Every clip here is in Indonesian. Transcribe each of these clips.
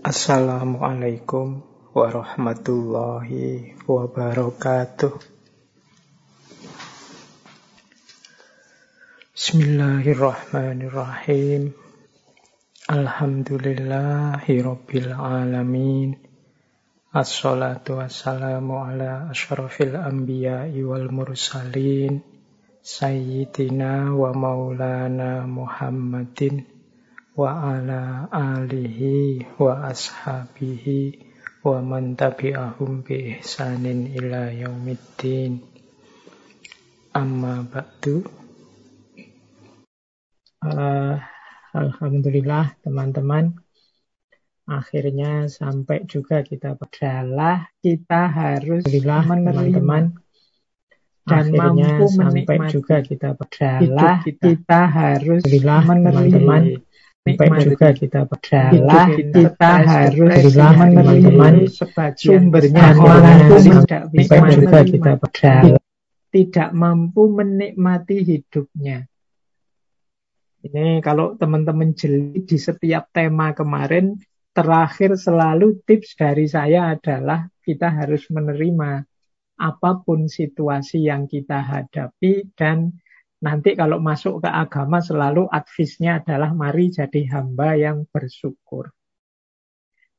Assalamualaikum warahmatullahi wabarakatuh. Bismillahirrahmanirrahim. Alhamdulillahi rabbil alamin. Assalatu wassalamu ala ashrafil anbiya'i wal mursalin. Sayyidina wa maulana Muhammadin wa ala alihi wa ashabihi wa man tabi'ahum bi ihsanin ila yaumiddin. Amma ba'du. Uh, Alhamdulillah teman-teman. Akhirnya sampai juga kita adalah kita harus teman-teman dan akhirnya mampu sampai juga kita adalah kita. kita harus teman-teman Sampai juga kita adalah kita harus bilangan teman-teman sumbernya orang itu tidak bisa juga kita adalah tidak mampu menikmati hidupnya. Ini kalau teman-teman jeli di setiap tema kemarin, terakhir selalu tips dari saya adalah kita harus menerima apa pun situasi yang kita hadapi dan Nanti kalau masuk ke agama selalu advisnya adalah mari jadi hamba yang bersyukur.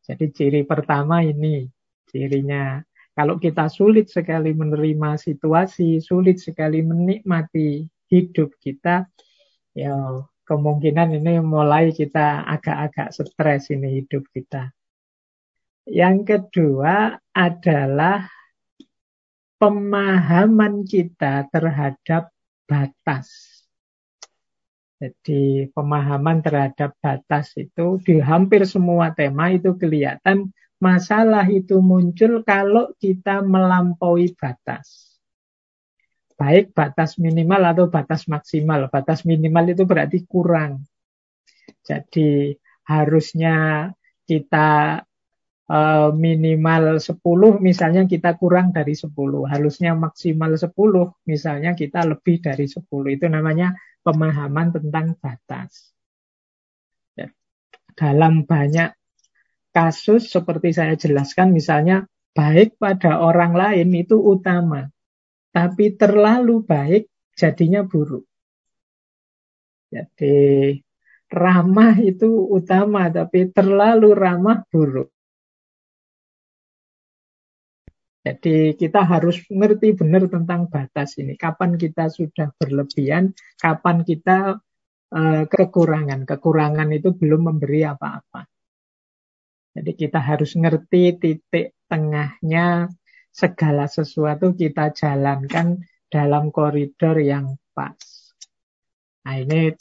Jadi ciri pertama ini, cirinya kalau kita sulit sekali menerima situasi, sulit sekali menikmati hidup kita, ya kemungkinan ini mulai kita agak-agak stres ini hidup kita. Yang kedua adalah pemahaman kita terhadap batas. Jadi pemahaman terhadap batas itu di hampir semua tema itu kelihatan masalah itu muncul kalau kita melampaui batas. Baik batas minimal atau batas maksimal. Batas minimal itu berarti kurang. Jadi harusnya kita Eh, minimal 10 misalnya kita kurang dari 10. Harusnya maksimal 10 misalnya kita lebih dari 10. Itu namanya pemahaman tentang batas. Ya. Dalam banyak kasus seperti saya jelaskan misalnya baik pada orang lain itu utama. Tapi terlalu baik jadinya buruk. Jadi ramah itu utama tapi terlalu ramah buruk. Jadi kita harus mengerti benar tentang batas ini. Kapan kita sudah berlebihan, kapan kita uh, kekurangan. Kekurangan itu belum memberi apa-apa. Jadi kita harus ngerti titik tengahnya segala sesuatu kita jalankan dalam koridor yang pas. Nah ini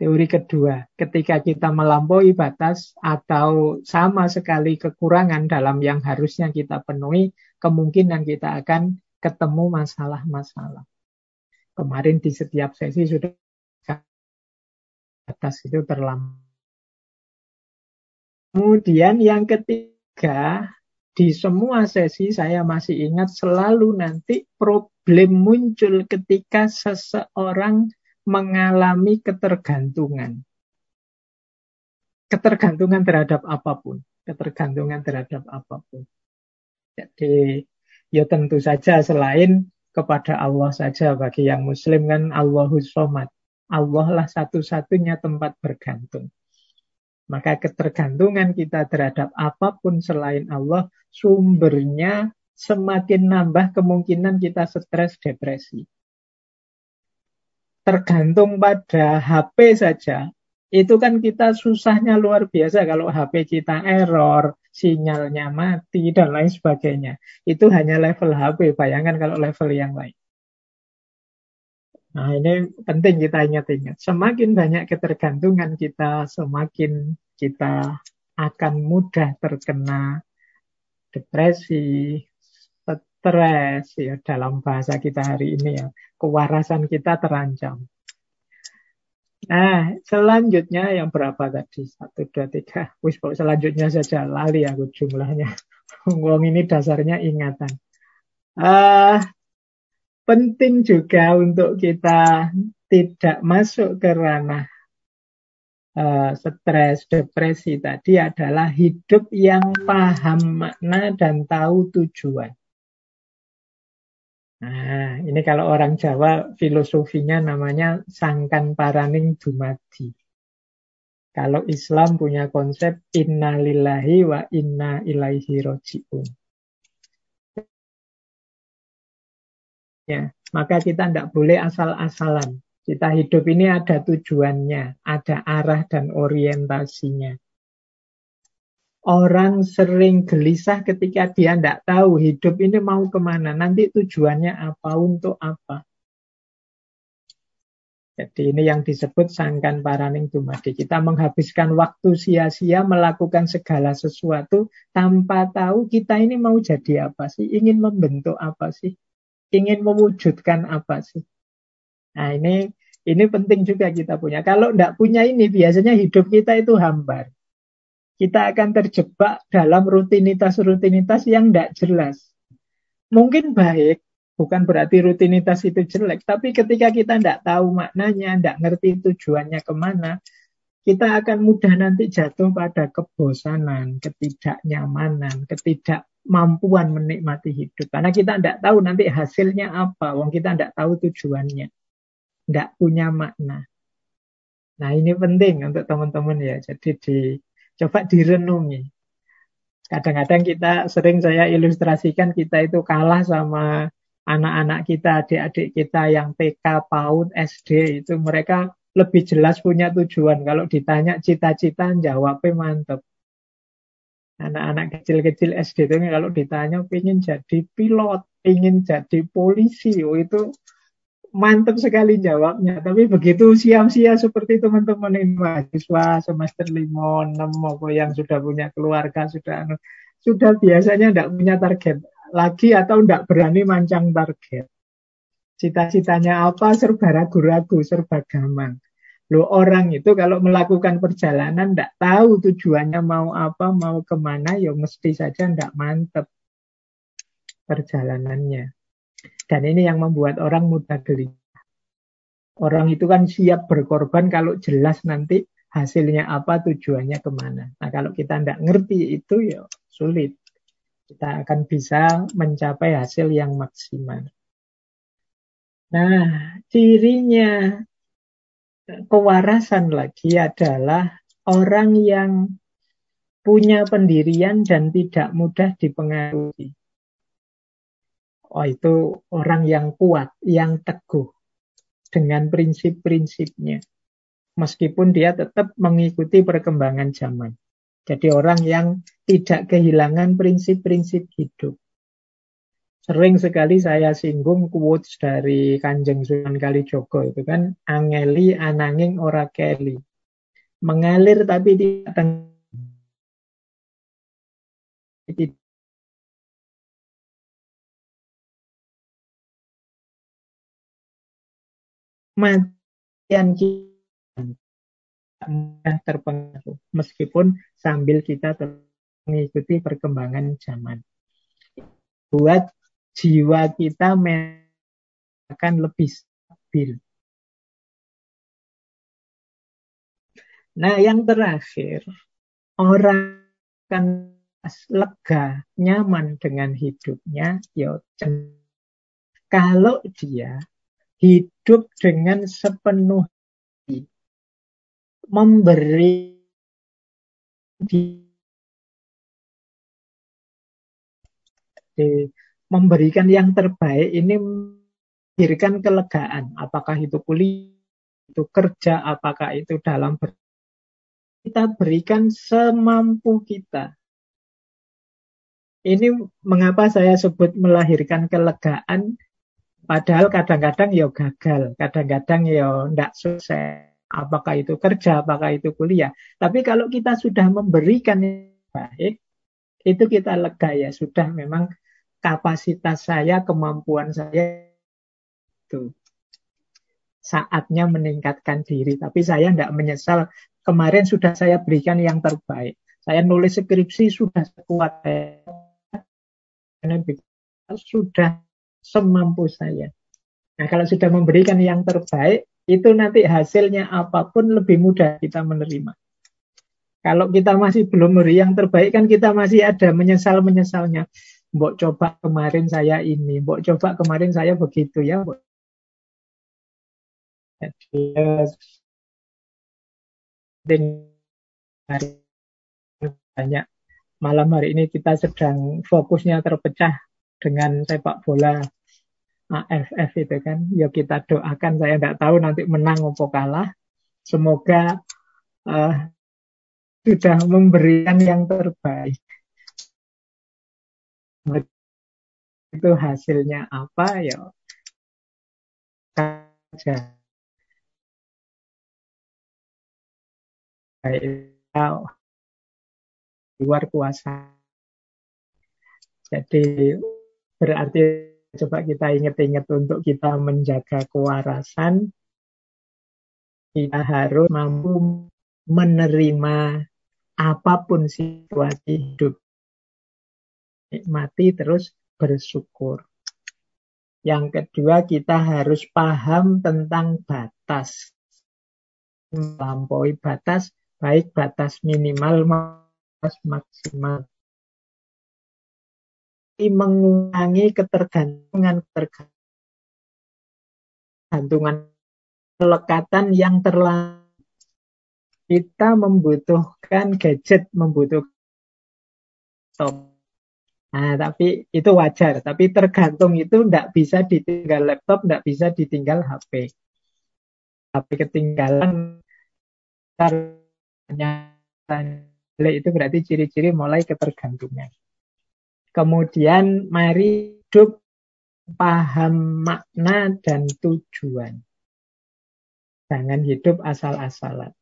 teori kedua. Ketika kita melampaui batas atau sama sekali kekurangan dalam yang harusnya kita penuhi, kemungkinan kita akan ketemu masalah-masalah. Kemarin di setiap sesi sudah atas itu terlambat. Kemudian yang ketiga, di semua sesi saya masih ingat selalu nanti problem muncul ketika seseorang mengalami ketergantungan. Ketergantungan terhadap apa pun. Ketergantungan terhadap apa pun. Jadi ya tentu saja selain kepada Allah saja bagi yang muslim kan Allahus somad. Allah lah satu-satunya tempat bergantung. Maka ketergantungan kita terhadap apa pun selain Allah sumbernya semakin nambah kemungkinan kita stres depresi. Tergantung pada HP saja, itu kan kita susahnya luar biasa kalau HP kita error, sinyalnya mati, dan lain sebagainya. Itu hanya level HP, bayangkan kalau level yang lain. Nah ini penting kita ingat-ingat. Semakin banyak ketergantungan kita, semakin kita akan mudah terkena depresi, stres, ya dalam bahasa kita hari ini ya, kewarasan kita terancam. Nah, selanjutnya yang berapa tadi? Satu, dua, tiga. Wis, selanjutnya saja lali aku jumlahnya. Wong ini dasarnya ingatan. Uh, penting juga untuk kita tidak masuk ke ranah uh, stres, depresi tadi adalah hidup yang paham makna dan tahu tujuan. Nah, ini kalau orang Jawa filosofinya namanya sangkan paraning dumadi. Kalau Islam punya konsep innalillahi wa inna ilaihi roji'un. Ya, maka kita tidak boleh asal-asalan. Kita hidup ini ada tujuannya, ada arah dan orientasinya. Orang sering gelisah ketika dia tidak tahu hidup ini mau ke mana, nanti tujuannya apa, untuk apa. Jadi ini yang disebut sangkan paraning dumadi. Kita menghabiskan waktu sia-sia melakukan segala sesuatu tanpa tahu kita ini mau jadi apa sih, ingin membentuk apa sih, ingin mewujudkan apa sih. Nah ini ini penting juga kita punya. Kalau tidak punya ini biasanya hidup kita itu hambar. Kita akan terjebak dalam rutinitas-rutinitas yang tidak jelas. Mungkin baik, Bukan berarti rutinitas itu jelek, tapi ketika kita tidak tahu maknanya, tidak ngerti tujuannya ke mana, kita akan mudah nanti jatuh pada kebosanan, ketidaknyamanan, ketidakmampuan menikmati hidup. Karena kita tidak tahu nanti hasilnya apa, wong kita tidak tahu tujuannya, tidak punya makna. Nah ini penting untuk teman-teman ya, jadi di, coba direnungi. Kadang-kadang kita sering saya ilustrasikan kita itu kalah sama anak-anak kita, adik-adik kita yang TK, PAUD, SD itu mereka lebih jelas punya tujuan. Kalau ditanya cita-cita, jawabnya mantep. Anak-anak kecil-kecil SD itu kalau ditanya ingin jadi pilot, ingin jadi polisi, oh itu mantap sekali jawabnya. Tapi begitu siap-siap seperti teman-teman mahasiswa semester 5, 6 maupun yang sudah punya keluarga, sudah sudah biasanya tidak punya target lagi atau tidak berani mancang target. Cita-citanya apa serba ragu-ragu, serba gampang. Lo orang itu kalau melakukan perjalanan tidak tahu tujuannya mau apa, mau ke mana, ya mesti saja tidak mantep perjalanannya. Dan ini yang membuat orang mudah gelisah. Orang itu kan siap berkorban kalau jelas nanti hasilnya apa, tujuannya ke mana. Nah kalau kita tidak ngerti itu ya sulit kita akan bisa mencapai hasil yang maksimal. Nah, cirinya kewarasan lagi adalah orang yang punya pendirian dan tidak mudah dipengaruhi. Oh, itu orang yang kuat, yang teguh dengan prinsip-prinsipnya. Meskipun dia tetap mengikuti perkembangan zaman. Jadi orang yang tidak kehilangan prinsip-prinsip hidup. Sering sekali saya singgung quotes dari Kanjeng Sunan Kalijogo itu kan angeli ananging ora keli. Mengalir tapi tidak matian kita terpengaruh meskipun sambil kita mengikuti perkembangan zaman. Buat jiwa kita akan lebih stabil. Nah, yang terakhir, orang akan lega, nyaman dengan hidupnya, ya kalau dia hidup dengan sepenuh memberi di, memberikan yang terbaik ini memberikan kelegaan. Apakah itu kuliah itu kerja apakah itu dalam ber... kita berikan semampu kita. Ini mengapa saya sebut melahirkan kelegaan padahal kadang-kadang ya gagal kadang-kadang ya tidak sukses apakah itu kerja, apakah itu kuliah. Tapi kalau kita sudah memberikan yang baik, itu kita lega ya, sudah memang kapasitas saya, kemampuan saya itu saatnya meningkatkan diri. Tapi saya tidak menyesal, kemarin sudah saya berikan yang terbaik. Saya nulis skripsi sudah sekuat sudah semampu saya. Nah kalau sudah memberikan yang terbaik, itu nanti hasilnya apa pun lebih mudah kita menerima. Kalau kita masih belum beri yang terbaik kan kita masih ada menyesal-menyesalnya. Mbok coba kemarin saya ini, mbok coba kemarin saya begitu ya. Mbok. Banyak malam hari ini kita sedang fokusnya terpecah dengan sepak bola AFF itu kan. Ya kita doakan, saya tidak tahu nanti menang atau kalah. Semoga uh, sudah memberikan yang terbaik. Itu hasilnya apa ya? Saja. luar kuasa. Jadi berarti coba kita ingat-ingat untuk kita menjaga kewarasan, kita harus mampu menerima apa pun situasi hidup. Nikmati terus bersyukur. Yang kedua kita harus paham tentang batas. Melampaui batas, baik batas minimal batas maksimal. Mengurangi ketergantungan ketergantungan kelekatan yang terlalu kita membutuhkan gadget, membutuhkan laptop. Nah, tapi itu wajar. Tapi tergantung itu tidak bisa ditinggal laptop, tidak bisa ditinggal HP. HP ketinggalan itu berarti ciri-ciri mulai ketergantungan. Kemudian mari hidup paham makna dan tujuan. Jangan hidup asal-asalan.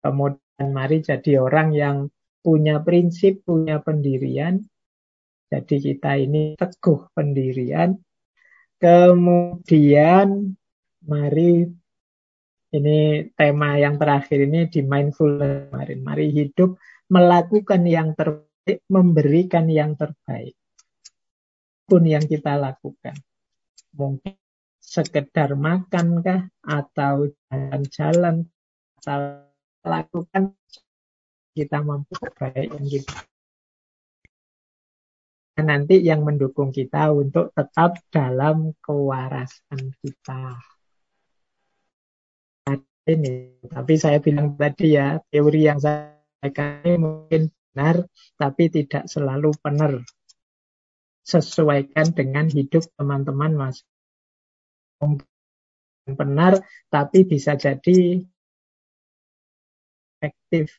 Kemudian mari jadi orang yang punya prinsip, punya pendirian. Jadi kita ini teguh pendirian. Kemudian mari ini tema yang terakhir ini di mindfulness kemarin. Mari hidup melakukan yang terbaik, memberikan yang terbaik. Pun yang kita lakukan. Mungkin sekedar makankah atau jalan-jalan atau lakukan kita mampu terbaik yang kita nanti yang mendukung kita untuk tetap dalam kewarasan kita. Ini, tapi saya bilang tadi ya, teori yang saya ini mungkin benar, tapi tidak selalu benar. Sesuaikan dengan hidup teman-teman mas. Benar, tapi bisa jadi efektif.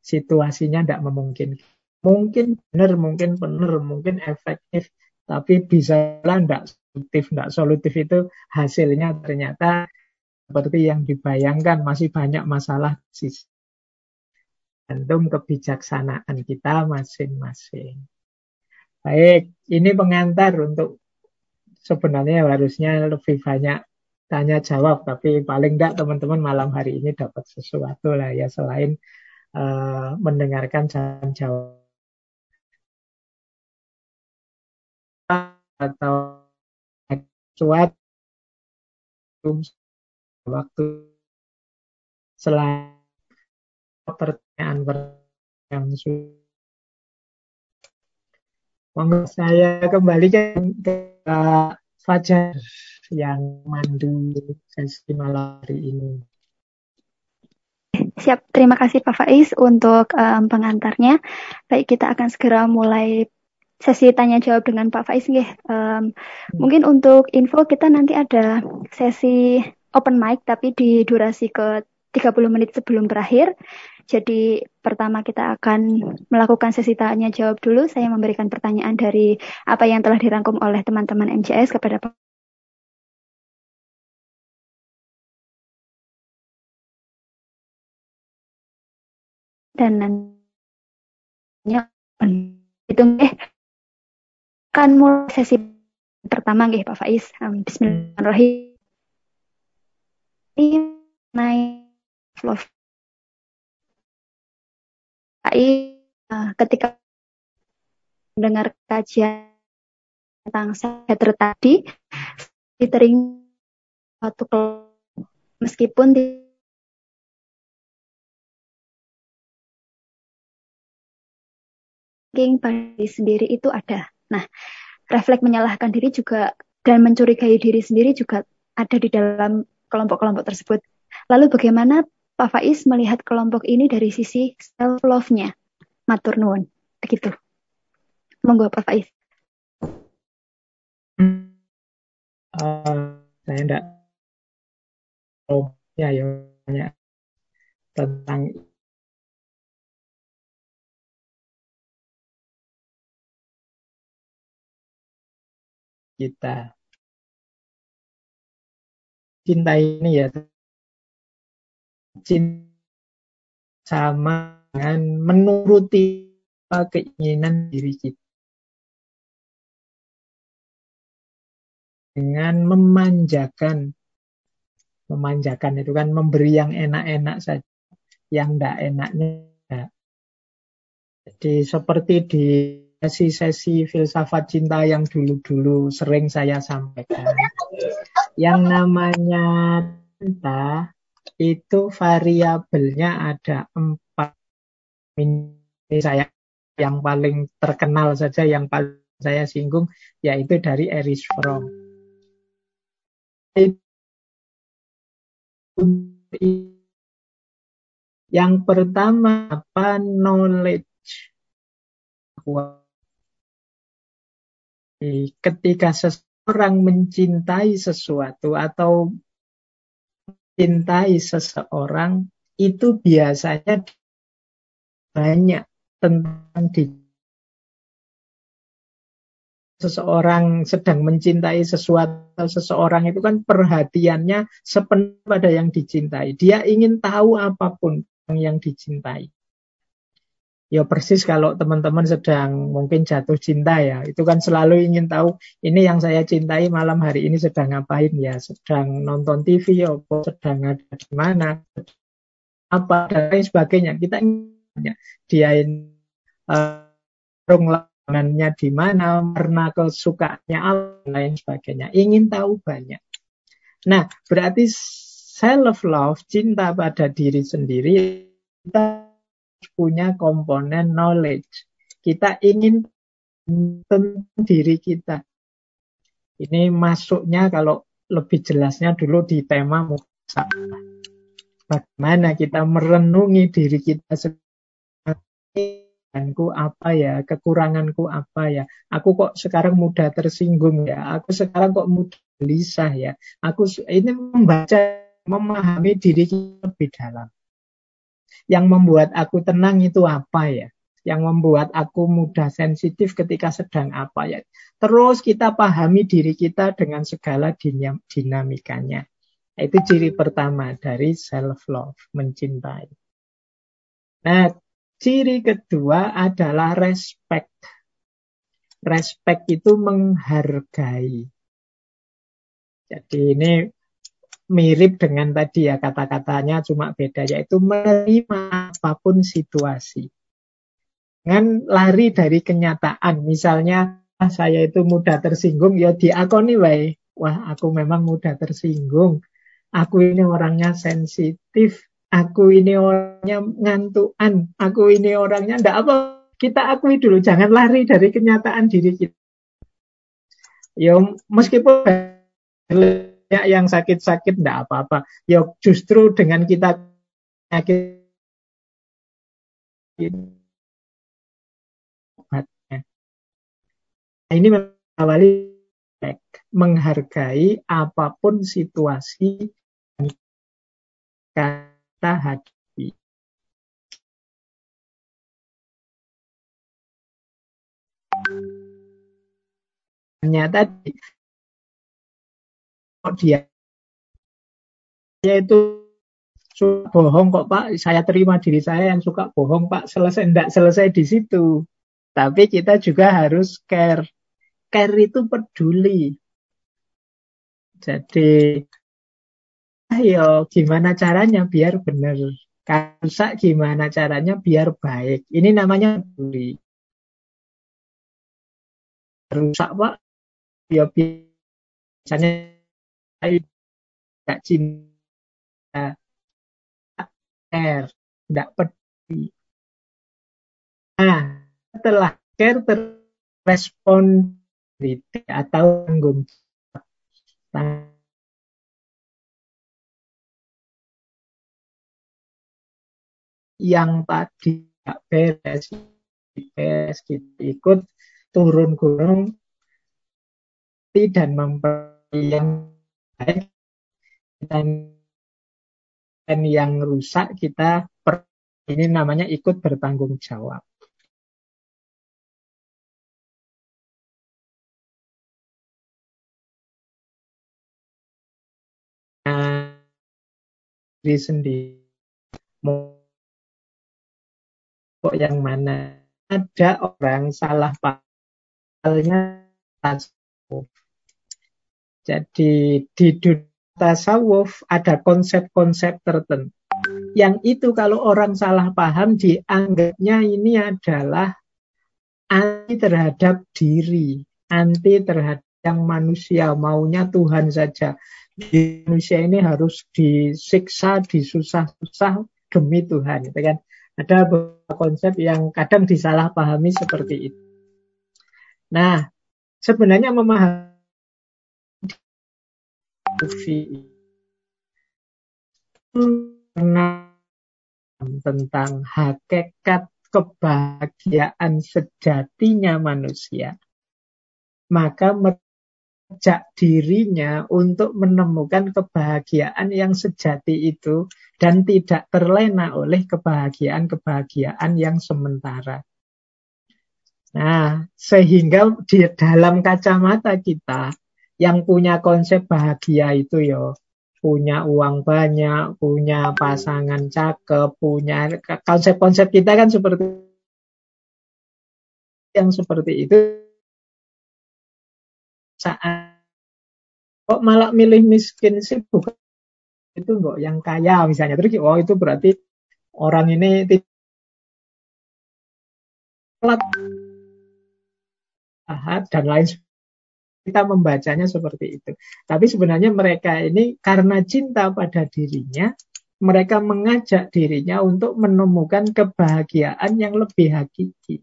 Situasinya tidak memungkinkan. Mungkin benar, mungkin benar, mungkin efektif, tapi bisa tidak solutif. Tidak solutif itu hasilnya ternyata seperti yang dibayangkan masih banyak masalah sisi. Gantung kebijaksanaan kita masing-masing. Baik, ini pengantar untuk sebenarnya harusnya lebih banyak tanya jawab tapi paling enggak teman-teman malam hari ini dapat sesuatu lah ya selain uh, mendengarkan jawaban jawab atau cuat waktu selain pertanyaan yang Monggo saya kembalikan ke Fajar yang mandu sesi malam hari ini. Siap, terima kasih Pak Faiz untuk um, pengantarnya. Baik, kita akan segera mulai sesi tanya jawab dengan Pak Faiz. Um, hmm. Mungkin untuk info kita nanti ada sesi open mic tapi di durasi ke 30 menit sebelum berakhir. Jadi pertama kita akan melakukan sesi tanya jawab dulu. Saya memberikan pertanyaan dari apa yang telah dirangkum oleh teman-teman MCS kepada Pak dan nantinya itu eh kan mulai sesi pertama nggih Pak Faiz. Um, Bismillahirrahmanirrahim. Naik love. Uh, ketika mendengar kajian tentang saya tadi, ditering satu meskipun thinking pada sendiri itu ada. Nah, refleks menyalahkan diri juga dan mencurigai diri sendiri juga ada di dalam kelompok-kelompok tersebut. Lalu bagaimana Pak Faiz melihat kelompok ini dari sisi self love-nya? Matur nuwun. Begitu. Monggo Pak Faiz. Uh, saya enggak oh ya ya tentang kita. Cinta ini ya cinta sama dengan menuruti keinginan diri kita. Dengan memanjakan memanjakan itu kan memberi yang enak-enak saja, yang tidak enaknya. Jadi seperti di sesi-sesi filsafat cinta yang dulu-dulu sering saya sampaikan. Yang namanya cinta itu variabelnya ada empat. Ini saya yang paling terkenal saja, yang paling saya singgung, yaitu dari Erich Fromm. Yang pertama apa knowledge ketika seseorang mencintai sesuatu atau mencintai seseorang itu biasanya banyak tentang di seseorang sedang mencintai sesuatu seseorang itu kan perhatiannya sepenuh pada yang dicintai. Dia ingin tahu apa pun yang dicintai Ya persis kalau teman-teman sedang mungkin jatuh cinta ya, itu kan selalu ingin tahu ini yang saya cintai malam hari ini sedang ngapain ya, sedang nonton TV ya, sedang ada di mana, apa dan lain sebagainya. Kita ingin dia ini uh, di mana, warna kesukaannya apa, dan lain sebagainya. Ingin tahu banyak. Nah, berarti self love, cinta pada diri sendiri, kita punya komponen knowledge. Kita ingin tentang diri kita. Ini masuknya kalau lebih jelasnya dulu di tema muksa. Bagaimana kita merenungi diri kita kekuranganku apa ya, kekuranganku apa ya. Aku kok sekarang mudah tersinggung ya, aku sekarang kok mudah gelisah ya. Aku ini membaca, memahami diri kita lebih dalam. Yang membuat aku tenang itu apa ya? Yang membuat aku mudah sensitif ketika sedang apa ya? Terus kita pahami diri kita dengan segala dinamikanya. Itu ciri pertama dari self love, mencintai. Nah, ciri kedua adalah respect. Respect itu menghargai. Jadi ini mirip dengan tadi ya kata-katanya cuma beda yaitu menerima apa pun situasi. Dengan lari dari kenyataan. Misalnya saya itu mudah tersinggung ya diakoni wae. Wah, aku memang mudah tersinggung. Aku ini orangnya sensitif. Aku ini orangnya ngantuan. Aku ini orangnya ndak apa. Kita akui dulu, jangan lari dari kenyataan diri kita. Ya meskipun banyak yang sakit-sakit tidak apa-apa. Ya justru dengan kita sakit Nah, ini mengawali menghargai apa pun situasi yang kita hadapi. Ternyata dia itu suka bohong kok Pak, saya terima diri saya yang suka bohong Pak, selesai enggak selesai di situ. Tapi kita juga harus care. Care itu peduli. Jadi ayo gimana caranya biar benar. Rusak gimana caranya biar baik. Ini namanya peduli. Rusak Pak, ya biasanya tidak cinta care, tidak peduli. Nah, setelah care terrespon atau tanggung jawab yang tadi tidak beres, beres kita ikut turun gunung dan baik dan yang rusak kita per, ini namanya ikut bertanggung jawab. Diri sendiri kok yang mana ada orang salah tasawuf. Jadi di dunia tasawuf ada konsep-konsep tertentu. Yang itu kalau orang salah paham dianggapnya ini adalah anti terhadap diri, anti terhadap yang manusia, maunya Tuhan saja. Di manusia ini harus disiksa, disusah-susah demi Tuhan, gitu kan? Ada beberapa konsep yang kadang disalahpahami seperti itu. Nah, sebenarnya memahami tentang hakikat kebahagiaan sejatinya manusia, maka mengajak dirinya untuk menemukan kebahagiaan yang sejati itu dan tidak terlena oleh kebahagiaan-kebahagiaan yang sementara. Nah, sehingga di dalam kacamata kita yang punya konsep bahagia itu ya. Punya uang banyak, punya pasangan cakep, punya konsep-konsep kita kan seperti yang seperti itu. Saat kok malah milih miskin sih bukan itu kok yang kaya misalnya. Terus oh itu berarti orang ini telat. Dan lain kita membacanya seperti itu. Tapi sebenarnya mereka ini karena cinta pada dirinya, mereka mengajak dirinya untuk menemukan kebahagiaan yang lebih hakiki.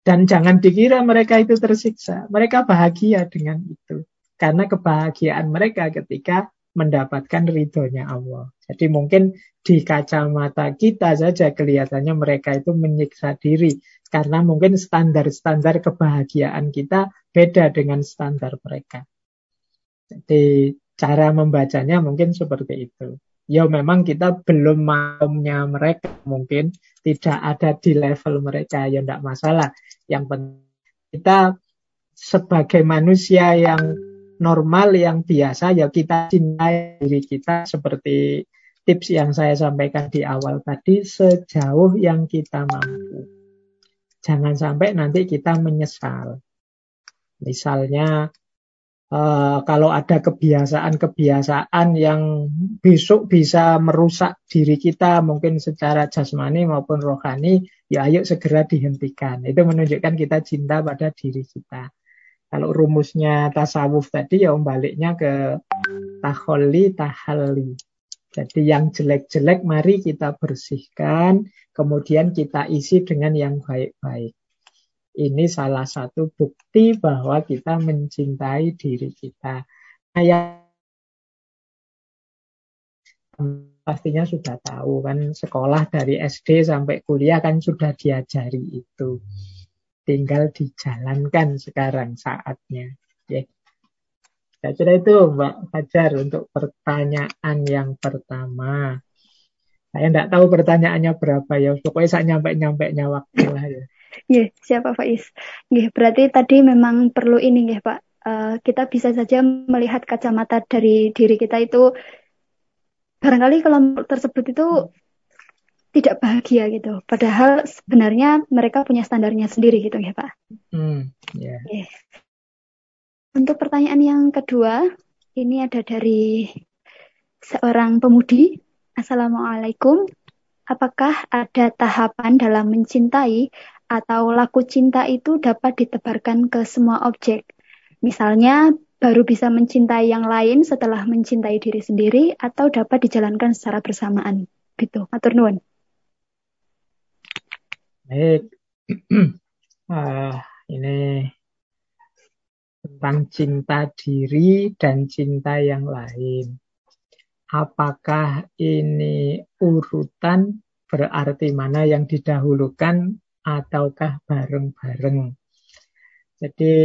Dan jangan dikira mereka itu tersiksa. Mereka bahagia dengan itu. Karena kebahagiaan mereka ketika mendapatkan ridhonya Allah. Jadi mungkin di kacamata kita saja kelihatannya mereka itu menyiksa diri. Karena mungkin standar-standar kebahagiaan kita beda dengan standar mereka. Jadi cara membacanya mungkin seperti itu. Ya memang kita belum maunya mereka. Mungkin tidak ada di level mereka. Ya tidak masalah. Yang penting kita sebagai manusia yang normal yang biasa ya kita cintai diri kita. Seperti tips yang saya sampaikan di awal tadi sejauh yang kita mampu jangan sampai nanti kita menyesal misalnya Uh, kalau ada kebiasaan-kebiasaan yang besok bisa merusak diri kita mungkin secara jasmani maupun rohani, ya ayo segera dihentikan. Itu menunjukkan kita cinta pada diri kita. Kalau rumusnya tasawuf tadi ya baliknya ke taholi tahali. Jadi yang jelek-jelek mari kita bersihkan, kemudian kita isi dengan yang baik-baik. Ini salah satu bukti bahwa kita mencintai diri kita. Nah, yang pastinya sudah tahu kan sekolah dari SD sampai kuliah kan sudah diajari itu. Tinggal dijalankan sekarang saatnya. Ya. Saya kira itu Mbak Fajar untuk pertanyaan yang pertama. Saya tidak tahu pertanyaannya berapa ya. Pokoknya saya nyampe-nyampainya waktu lah ya. Iya, siapa Faiz? Iya, berarti tadi memang perlu ini ya Pak. Uh, kita bisa saja melihat kacamata dari diri kita itu barangkali kalau tersebut itu tidak bahagia gitu. Padahal sebenarnya mereka punya standarnya sendiri gitu ya Pak. Hmm, yeah. Iya. Untuk pertanyaan yang kedua, ini ada dari seorang pemudi. Assalamualaikum. Apakah ada tahapan dalam mencintai atau laku cinta itu dapat ditebarkan ke semua objek. Misalnya baru bisa mencintai yang lain setelah mencintai diri sendiri atau dapat dijalankan secara bersamaan gitu atur nuwun baik uh, ini tentang cinta diri dan cinta yang lain. Apakah ini urutan berarti mana yang didahulukan ataukah bareng-bareng? Jadi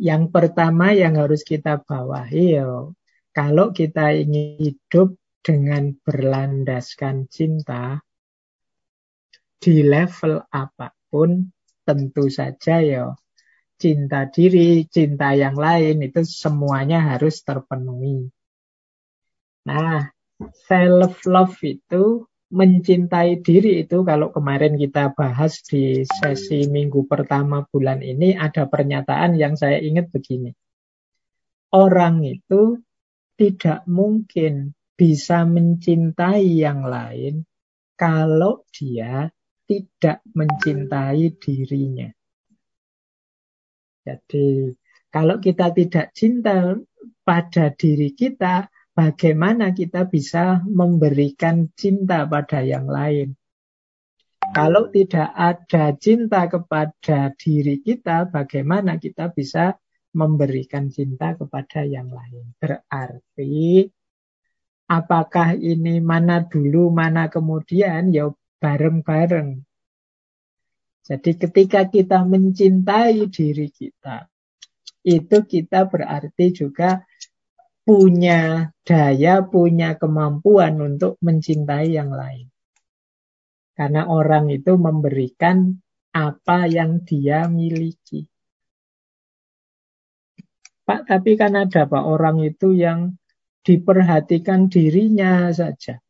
yang pertama yang harus kita bawahi ya, kalau kita ingin hidup dengan berlandaskan cinta di level apa pun, tentu saja ya cinta diri, cinta yang lain itu semuanya harus terpenuhi. Nah, self love itu mencintai diri itu kalau kemarin kita bahas di sesi minggu pertama bulan ini ada pernyataan yang saya ingat begini. Orang itu tidak mungkin bisa mencintai yang lain kalau dia tidak mencintai dirinya. Jadi kalau kita tidak cinta pada diri kita, bagaimana kita bisa memberikan cinta pada yang lain. Kalau tidak ada cinta kepada diri kita, bagaimana kita bisa memberikan cinta kepada yang lain? Berarti, apakah ini mana dulu, mana kemudian? Ya bareng-bareng. Jadi ketika kita mencintai diri kita, itu kita berarti juga punya daya, punya kemampuan untuk mencintai yang lain. Karena orang itu memberikan apa yang dia miliki. Pak, tapi kan ada Pak orang itu yang diperhatikan dirinya saja.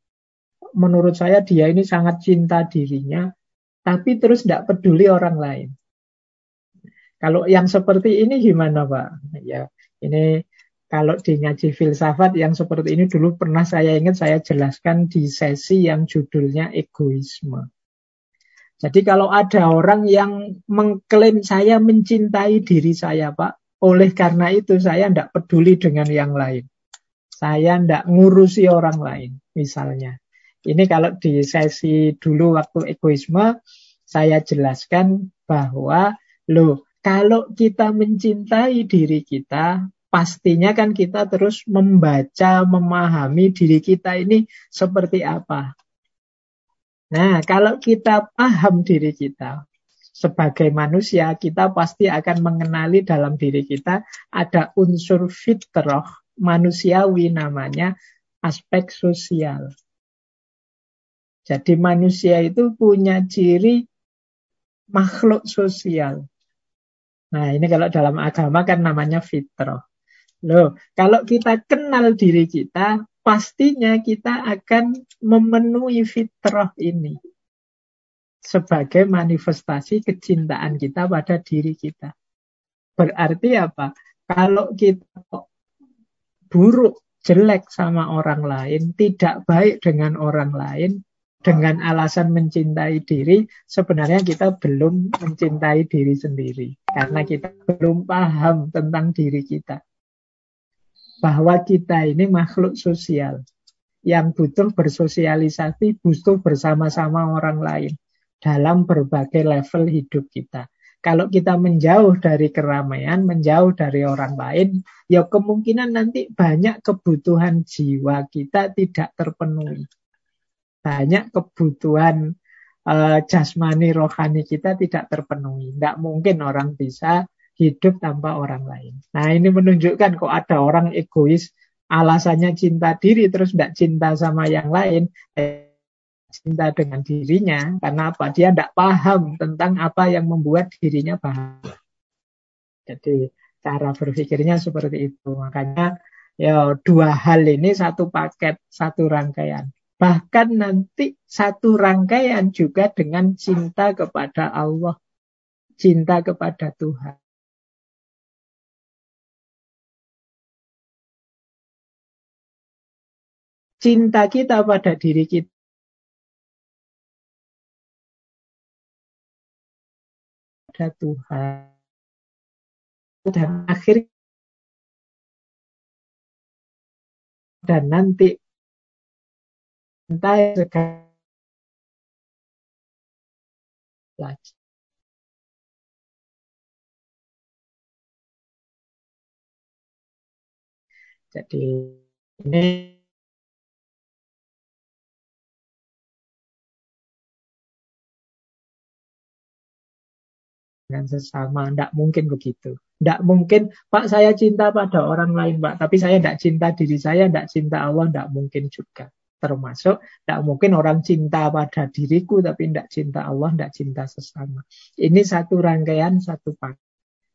Menurut saya dia ini sangat cinta dirinya, tapi terus tidak peduli orang lain. Kalau yang seperti ini gimana Pak? Ya, ini kalau di ngaji filsafat yang seperti ini dulu pernah saya ingat saya jelaskan di sesi yang judulnya egoisme. Jadi kalau ada orang yang mengklaim saya mencintai diri saya Pak, oleh karena itu saya tidak peduli dengan yang lain. Saya tidak ngurusi orang lain misalnya. Ini kalau di sesi dulu waktu egoisme, saya jelaskan bahwa loh kalau kita mencintai diri kita, pastinya kan kita terus membaca, memahami diri kita ini seperti apa. Nah, kalau kita paham diri kita sebagai manusia, kita pasti akan mengenali dalam diri kita ada unsur fitrah manusiawi namanya aspek sosial. Jadi manusia itu punya ciri makhluk sosial. Nah, ini kalau dalam agama kan namanya fitrah. Loh, kalau kita kenal diri kita, pastinya kita akan memenuhi fitrah ini sebagai manifestasi kecintaan kita pada diri kita. Berarti apa? Kalau kita buruk, jelek sama orang lain, tidak baik dengan orang lain, dengan alasan mencintai diri, sebenarnya kita belum mencintai diri sendiri. Karena kita belum paham tentang diri kita bahwa kita ini makhluk sosial yang butuh bersosialisasi, butuh bersama-sama orang lain dalam berbagai level hidup kita. Kalau kita menjauh dari keramaian, menjauh dari orang lain, ya kemungkinan nanti banyak kebutuhan jiwa kita tidak terpenuhi. Banyak kebutuhan uh, jasmani rohani kita tidak terpenuhi. Tidak mungkin orang bisa hidup tanpa orang lain. Nah ini menunjukkan kok ada orang egois alasannya cinta diri terus tidak cinta sama yang lain. Eh, cinta dengan dirinya karena apa? Dia tidak paham tentang apa yang membuat dirinya bahagia. Jadi cara berpikirnya seperti itu. Makanya ya dua hal ini satu paket, satu rangkaian. Bahkan nanti satu rangkaian juga dengan cinta kepada Allah, cinta kepada Tuhan. cinta kita pada diri kita. Pada Tuhan. Dan akhirnya dan nanti entah segala Jadi ini dengan sesama. Tidak mungkin begitu. Tidak mungkin, Pak saya cinta pada orang lain, Pak. Tapi saya tidak cinta diri saya, tidak cinta Allah, tidak mungkin juga. Termasuk tidak mungkin orang cinta pada diriku, tapi tidak cinta Allah, tidak cinta sesama. Ini satu rangkaian, satu pak.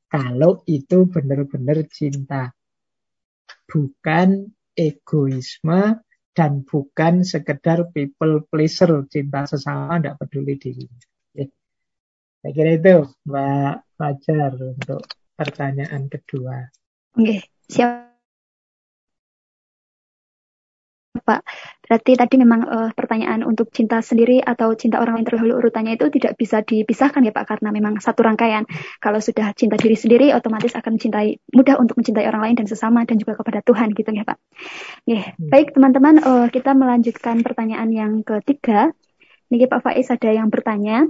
Kalau itu benar-benar cinta. Bukan egoisme dan bukan sekedar people pleaser, cinta sesama, tidak peduli dirinya. Saya kira itu Mbak Fajar untuk pertanyaan kedua. Oke, siap. Pak, berarti tadi memang uh, pertanyaan untuk cinta sendiri atau cinta orang lain terlebih urutannya itu tidak bisa dipisahkan ya Pak karena memang satu rangkaian. Kalau sudah cinta diri sendiri otomatis akan mencintai mudah untuk mencintai orang lain dan sesama dan juga kepada Tuhan gitu ya Pak. Yeah. Hmm. Baik teman-teman, uh, kita melanjutkan pertanyaan yang ketiga. Niki Pak Faiz ada yang bertanya,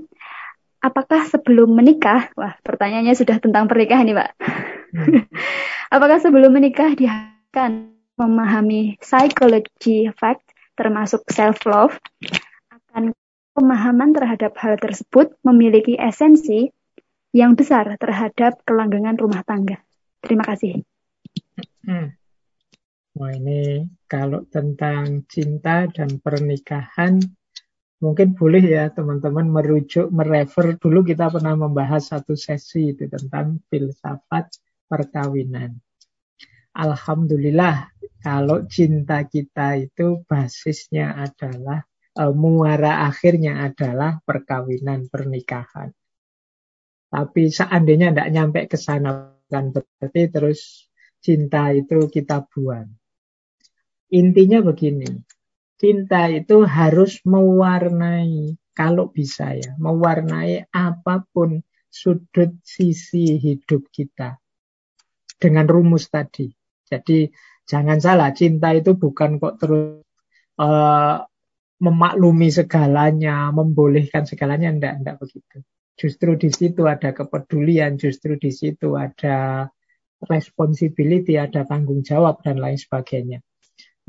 apakah sebelum menikah, wah pertanyaannya sudah tentang pernikahan nih Pak. Hmm. apakah sebelum menikah akan memahami psychology fact termasuk self love akan pemahaman terhadap hal tersebut memiliki esensi yang besar terhadap kelanggengan rumah tangga. Terima kasih. Hmm. Wah ini kalau tentang cinta dan pernikahan Mungkin boleh ya teman-teman merujuk, merefer. Dulu kita pernah membahas satu sesi itu tentang filsafat perkawinan. Alhamdulillah kalau cinta kita itu basisnya adalah e, muara akhirnya adalah perkawinan, pernikahan. Tapi seandainya tidak nyampe ke sana kan berarti terus cinta itu kita buang. Intinya begini, Cinta itu harus mewarnai, kalau bisa ya, mewarnai apa pun sudut sisi hidup kita. Dengan rumus tadi. Jadi jangan salah, cinta itu bukan kok terus uh, memaklumi segalanya, membolehkan segalanya, enggak, enggak begitu. Justru di situ ada kepedulian, justru di situ ada responsibility, ada tanggung jawab dan lain sebagainya.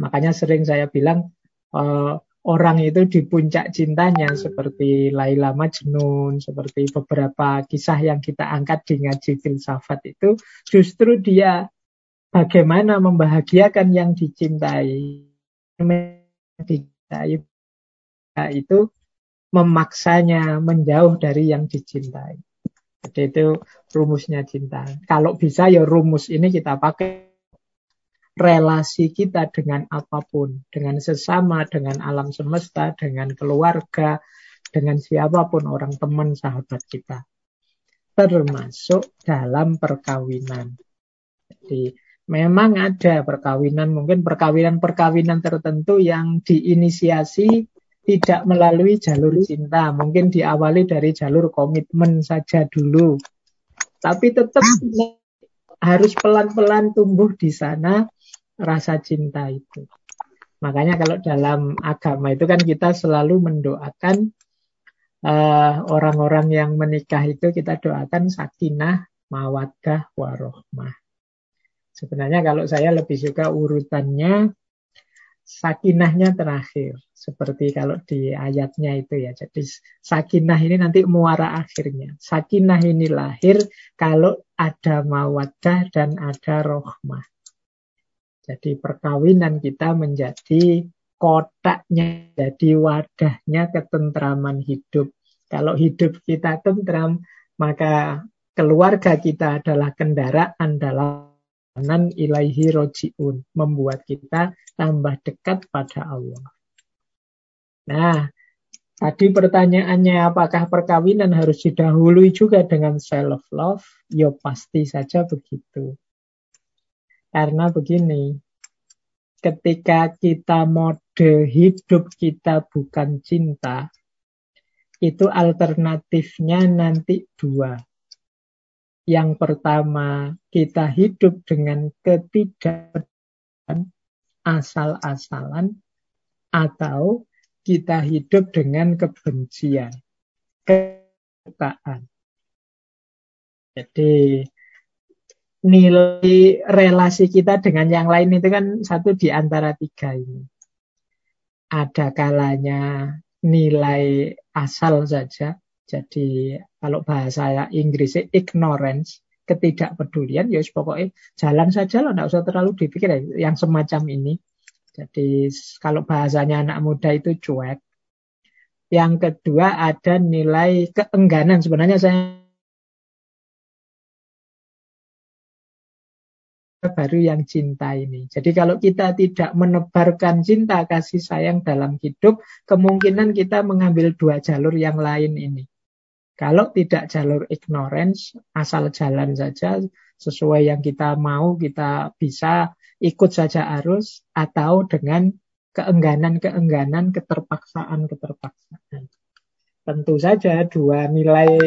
Makanya sering saya bilang uh, orang itu di puncak cintanya seperti Laila Majnun, seperti beberapa kisah yang kita angkat di ngaji filsafat itu justru dia bagaimana membahagiakan yang dicintai. Dicintai itu memaksanya menjauh dari yang dicintai. Jadi itu rumusnya cinta. Kalau bisa ya rumus ini kita pakai relasi kita dengan apa pun, dengan sesama, dengan alam semesta, dengan keluarga, dengan siapa pun orang teman sahabat kita. Termasuk dalam perkawinan. Jadi memang ada perkawinan, mungkin perkawinan-perkawinan tertentu yang diinisiasi tidak melalui jalur cinta, mungkin diawali dari jalur komitmen saja dulu. Tapi tetap harus pelan-pelan tumbuh di sana rasa cinta itu. Makanya kalau dalam agama itu kan kita selalu mendoakan uh, orang-orang yang menikah itu kita doakan sakinah, mawaddah, warohmah. Sebenarnya kalau saya lebih suka urutannya sakinahnya terakhir. Seperti kalau di ayatnya itu ya. Jadi sakinah ini nanti muara akhirnya. Sakinah ini lahir kalau ada mawaddah dan ada rohmah. Jadi perkawinan kita menjadi kotaknya, jadi wadahnya ketentraman hidup. Kalau hidup kita tentram, maka keluarga kita adalah kendaraan dalam ilaihi rojiun, membuat kita tambah dekat pada Allah. Nah, tadi pertanyaannya apakah perkawinan harus didahului juga dengan self love? Ya pasti saja begitu. Karena begini, ketika kita mode hidup kita bukan cinta, itu alternatifnya nanti dua. Yang pertama, kita hidup dengan ketidakpedulian asal-asalan atau kita hidup dengan kebencian, kesukaan. Jadi nilai relasi kita dengan yang lain itu kan satu di antara tiga ini. Ada kalanya nilai asal saja. Jadi kalau bahasa Inggrisnya ignorance, ketidakpedulian, ya pokoknya jalan saja loh, tidak usah terlalu dipikir ya, yang semacam ini. Jadi kalau bahasanya anak muda itu cuek. Yang kedua ada nilai keengganan. Sebenarnya saya baru yang cinta ini. Jadi kalau kita tidak menebarkan cinta kasih sayang dalam hidup, kemungkinan kita mengambil dua jalur yang lain ini. Kalau tidak jalur ignorance, asal jalan saja sesuai yang kita mau, kita bisa ikut saja arus atau dengan keengganan-keengganan, keterpaksaan-keterpaksaan. Tentu saja dua nilai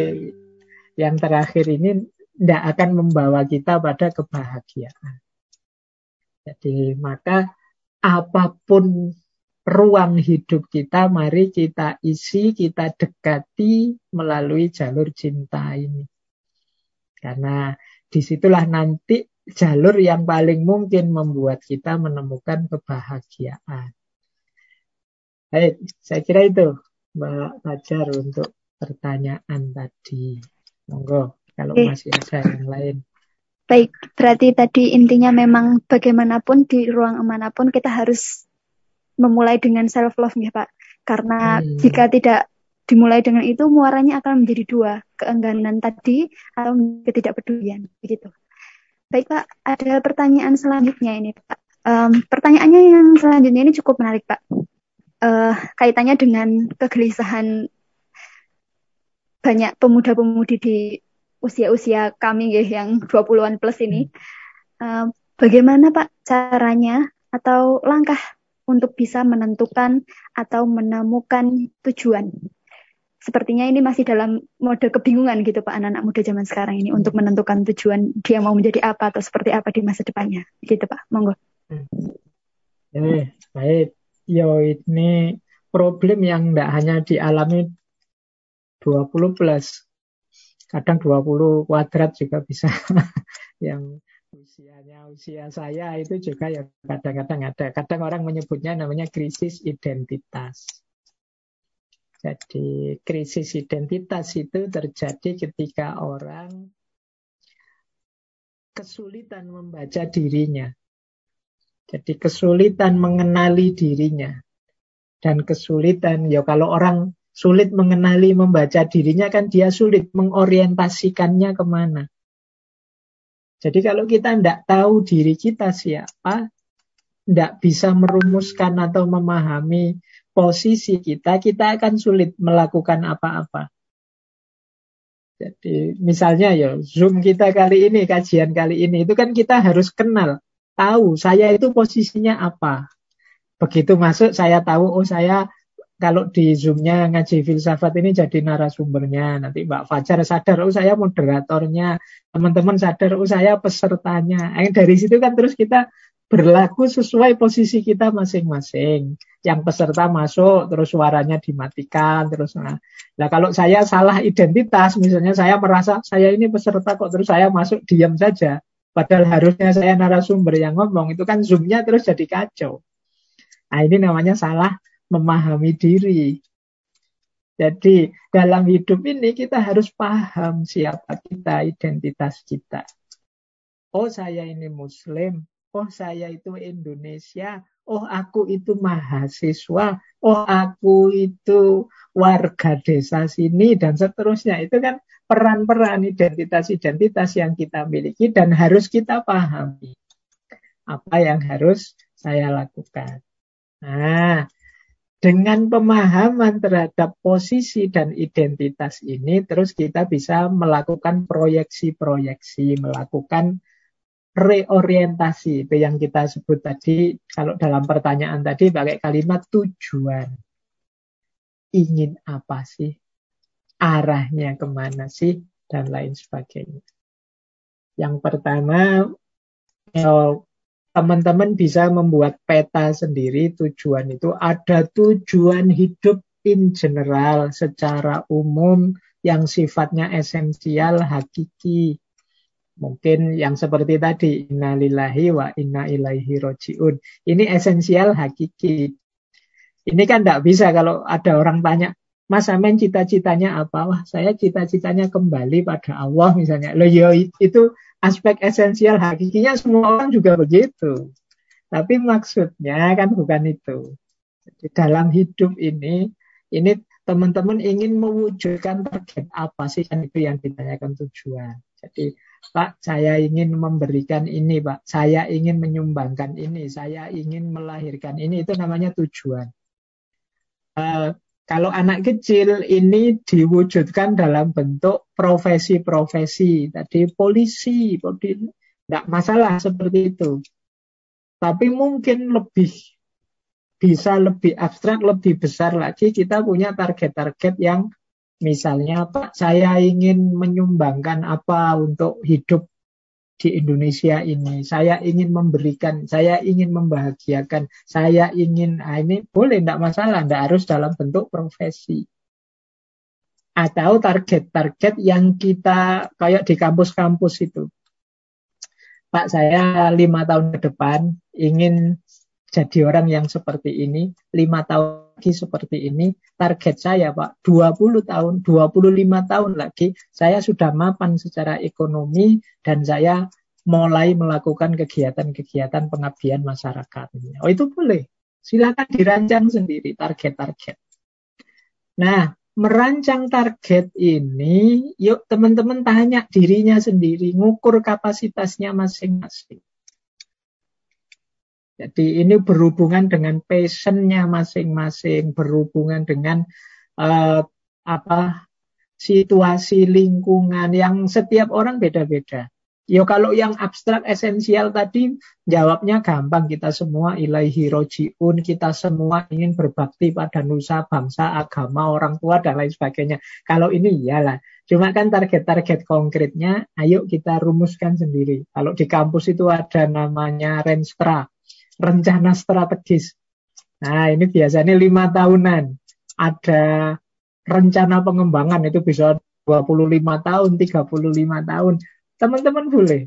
yang terakhir ini tidak akan membawa kita pada kebahagiaan. Jadi maka apa pun ruang hidup kita, mari kita isi, kita dekati melalui jalur cinta ini. Karena di situlah nanti jalur yang paling mungkin membuat kita menemukan kebahagiaan. Baik, saya kira itu Mbak Fajar untuk pertanyaan tadi. Monggo kalau Oke. masih ada yang lain. Baik, berarti tadi intinya memang bagaimanapun di ruang mana pun kita harus memulai dengan self love ya Pak. Karena hmm. jika tidak dimulai dengan itu muaranya akan menjadi dua, keengganan tadi atau ketidakpedulian begitu. Baik Pak, ada pertanyaan selanjutnya ini Pak. Um, pertanyaannya yang selanjutnya ini cukup menarik Pak. Uh, kaitannya dengan kegelisahan banyak pemuda-pemudi di usia-usia kami ya yang 20-an plus ini. Uh, bagaimana Pak caranya atau langkah untuk bisa menentukan atau menemukan tujuan? Sepertinya ini masih dalam mode kebingungan gitu Pak anak-anak muda zaman sekarang ini untuk menentukan tujuan dia mau menjadi apa atau seperti apa di masa depannya. Gitu Pak, monggo. Eh, baik. Yo ini problem yang tidak hanya dialami 20 plus kadang 20 kuadrat juga bisa yang usianya usia saya itu juga ya kadang-kadang ada. Kadang orang menyebutnya namanya krisis identitas. Jadi krisis identitas itu terjadi ketika orang kesulitan membaca dirinya. Jadi kesulitan mengenali dirinya. Dan kesulitan, ya kalau orang sulit mengenali, membaca dirinya kan dia sulit mengorientasikannya ke mana. Jadi kalau kita tidak tahu diri kita siapa, tidak bisa merumuskan atau memahami posisi kita, kita akan sulit melakukan apa-apa. Jadi misalnya ya Zoom kita kali ini, kajian kali ini, itu kan kita harus kenal, tahu saya itu posisinya apa. Begitu masuk saya tahu, oh saya kalau di Zoom-nya ngaji filsafat ini jadi narasumbernya. Nanti Mbak Fajar sadar, oh saya moderatornya. Teman-teman sadar, oh saya pesertanya. Nah, dari situ kan terus kita berlaku sesuai posisi kita masing-masing. Yang peserta masuk, terus suaranya dimatikan, terus nah. nah kalau saya salah identitas, misalnya saya merasa saya ini peserta kok, terus saya masuk diam saja. Padahal harusnya saya narasumber yang ngomong, itu kan zoomnya terus jadi kacau. Nah ini namanya salah memahami diri. Jadi dalam hidup ini kita harus paham siapa kita, identitas kita. Oh saya ini Muslim, oh saya itu Indonesia, oh aku itu mahasiswa, oh aku itu warga desa sini dan seterusnya. Itu kan peran-peran identitas-identitas yang kita miliki dan harus kita pahami. Apa yang harus saya lakukan. Nah, dengan pemahaman terhadap posisi dan identitas ini, terus kita bisa melakukan proyeksi-proyeksi, melakukan reorientasi. Itu yang kita sebut tadi, kalau dalam pertanyaan tadi pakai kalimat tujuan. Ingin apa sih? Arahnya ke mana sih? Dan lain sebagainya. Yang pertama, teman-teman bisa membuat peta sendiri. Tujuan itu ada tujuan hidup in general secara umum yang sifatnya esensial hakiki. Mungkin yang seperti tadi innalillahi wa inna ilaihi rojiun. Ini esensial hakiki. Ini kan tidak bisa kalau ada orang tanya Mas Amen cita-citanya apa? Wah, saya cita-citanya kembali pada Allah misalnya. Loh, yo, itu aspek esensial hakikinya semua orang juga begitu. Tapi maksudnya kan bukan itu. Jadi dalam hidup ini, ini teman-teman ingin mewujudkan target apa sih kan itu yang ditanyakan tujuan. Jadi Pak, saya ingin memberikan ini, Pak. Saya ingin menyumbangkan ini. Saya ingin melahirkan ini. Itu namanya tujuan. Uh, kalau anak kecil ini diwujudkan dalam bentuk profesi-profesi, tadi polisi, tidak masalah seperti itu. Tapi mungkin lebih bisa lebih abstrak, lebih besar lagi kita punya target-target yang misalnya Pak saya ingin menyumbangkan apa untuk hidup di Indonesia ini. Saya ingin memberikan, saya ingin membahagiakan, saya ingin, nah ini boleh, tidak masalah, tidak harus dalam bentuk profesi. Atau target-target yang kita, kayak di kampus-kampus itu. Pak, saya lima tahun ke depan ingin jadi orang yang seperti ini, lima tahun lagi seperti ini, target saya Pak, 20 tahun, 25 tahun lagi, saya sudah mapan secara ekonomi dan saya mulai melakukan kegiatan-kegiatan pengabdian masyarakat. Oh itu boleh, silakan dirancang sendiri target-target. Nah, merancang target ini, yuk teman-teman tanya dirinya sendiri, ngukur kapasitasnya masing-masing. Jadi ini berhubungan dengan passionnya masing-masing, berhubungan dengan uh, apa situasi lingkungan yang setiap orang beda-beda. Yo kalau yang abstrak esensial tadi jawabnya gampang kita semua ilahi rojiun, kita semua ingin berbakti pada nusa, bangsa, agama, orang tua dan lain sebagainya. Kalau ini iyalah. Cuma kan target-target konkretnya ayo kita rumuskan sendiri. Kalau di kampus itu ada namanya Renstra, rencana strategis. Nah, ini biasanya lima tahunan. Ada rencana pengembangan itu bisa 25 tahun, 35 tahun. Teman-teman boleh.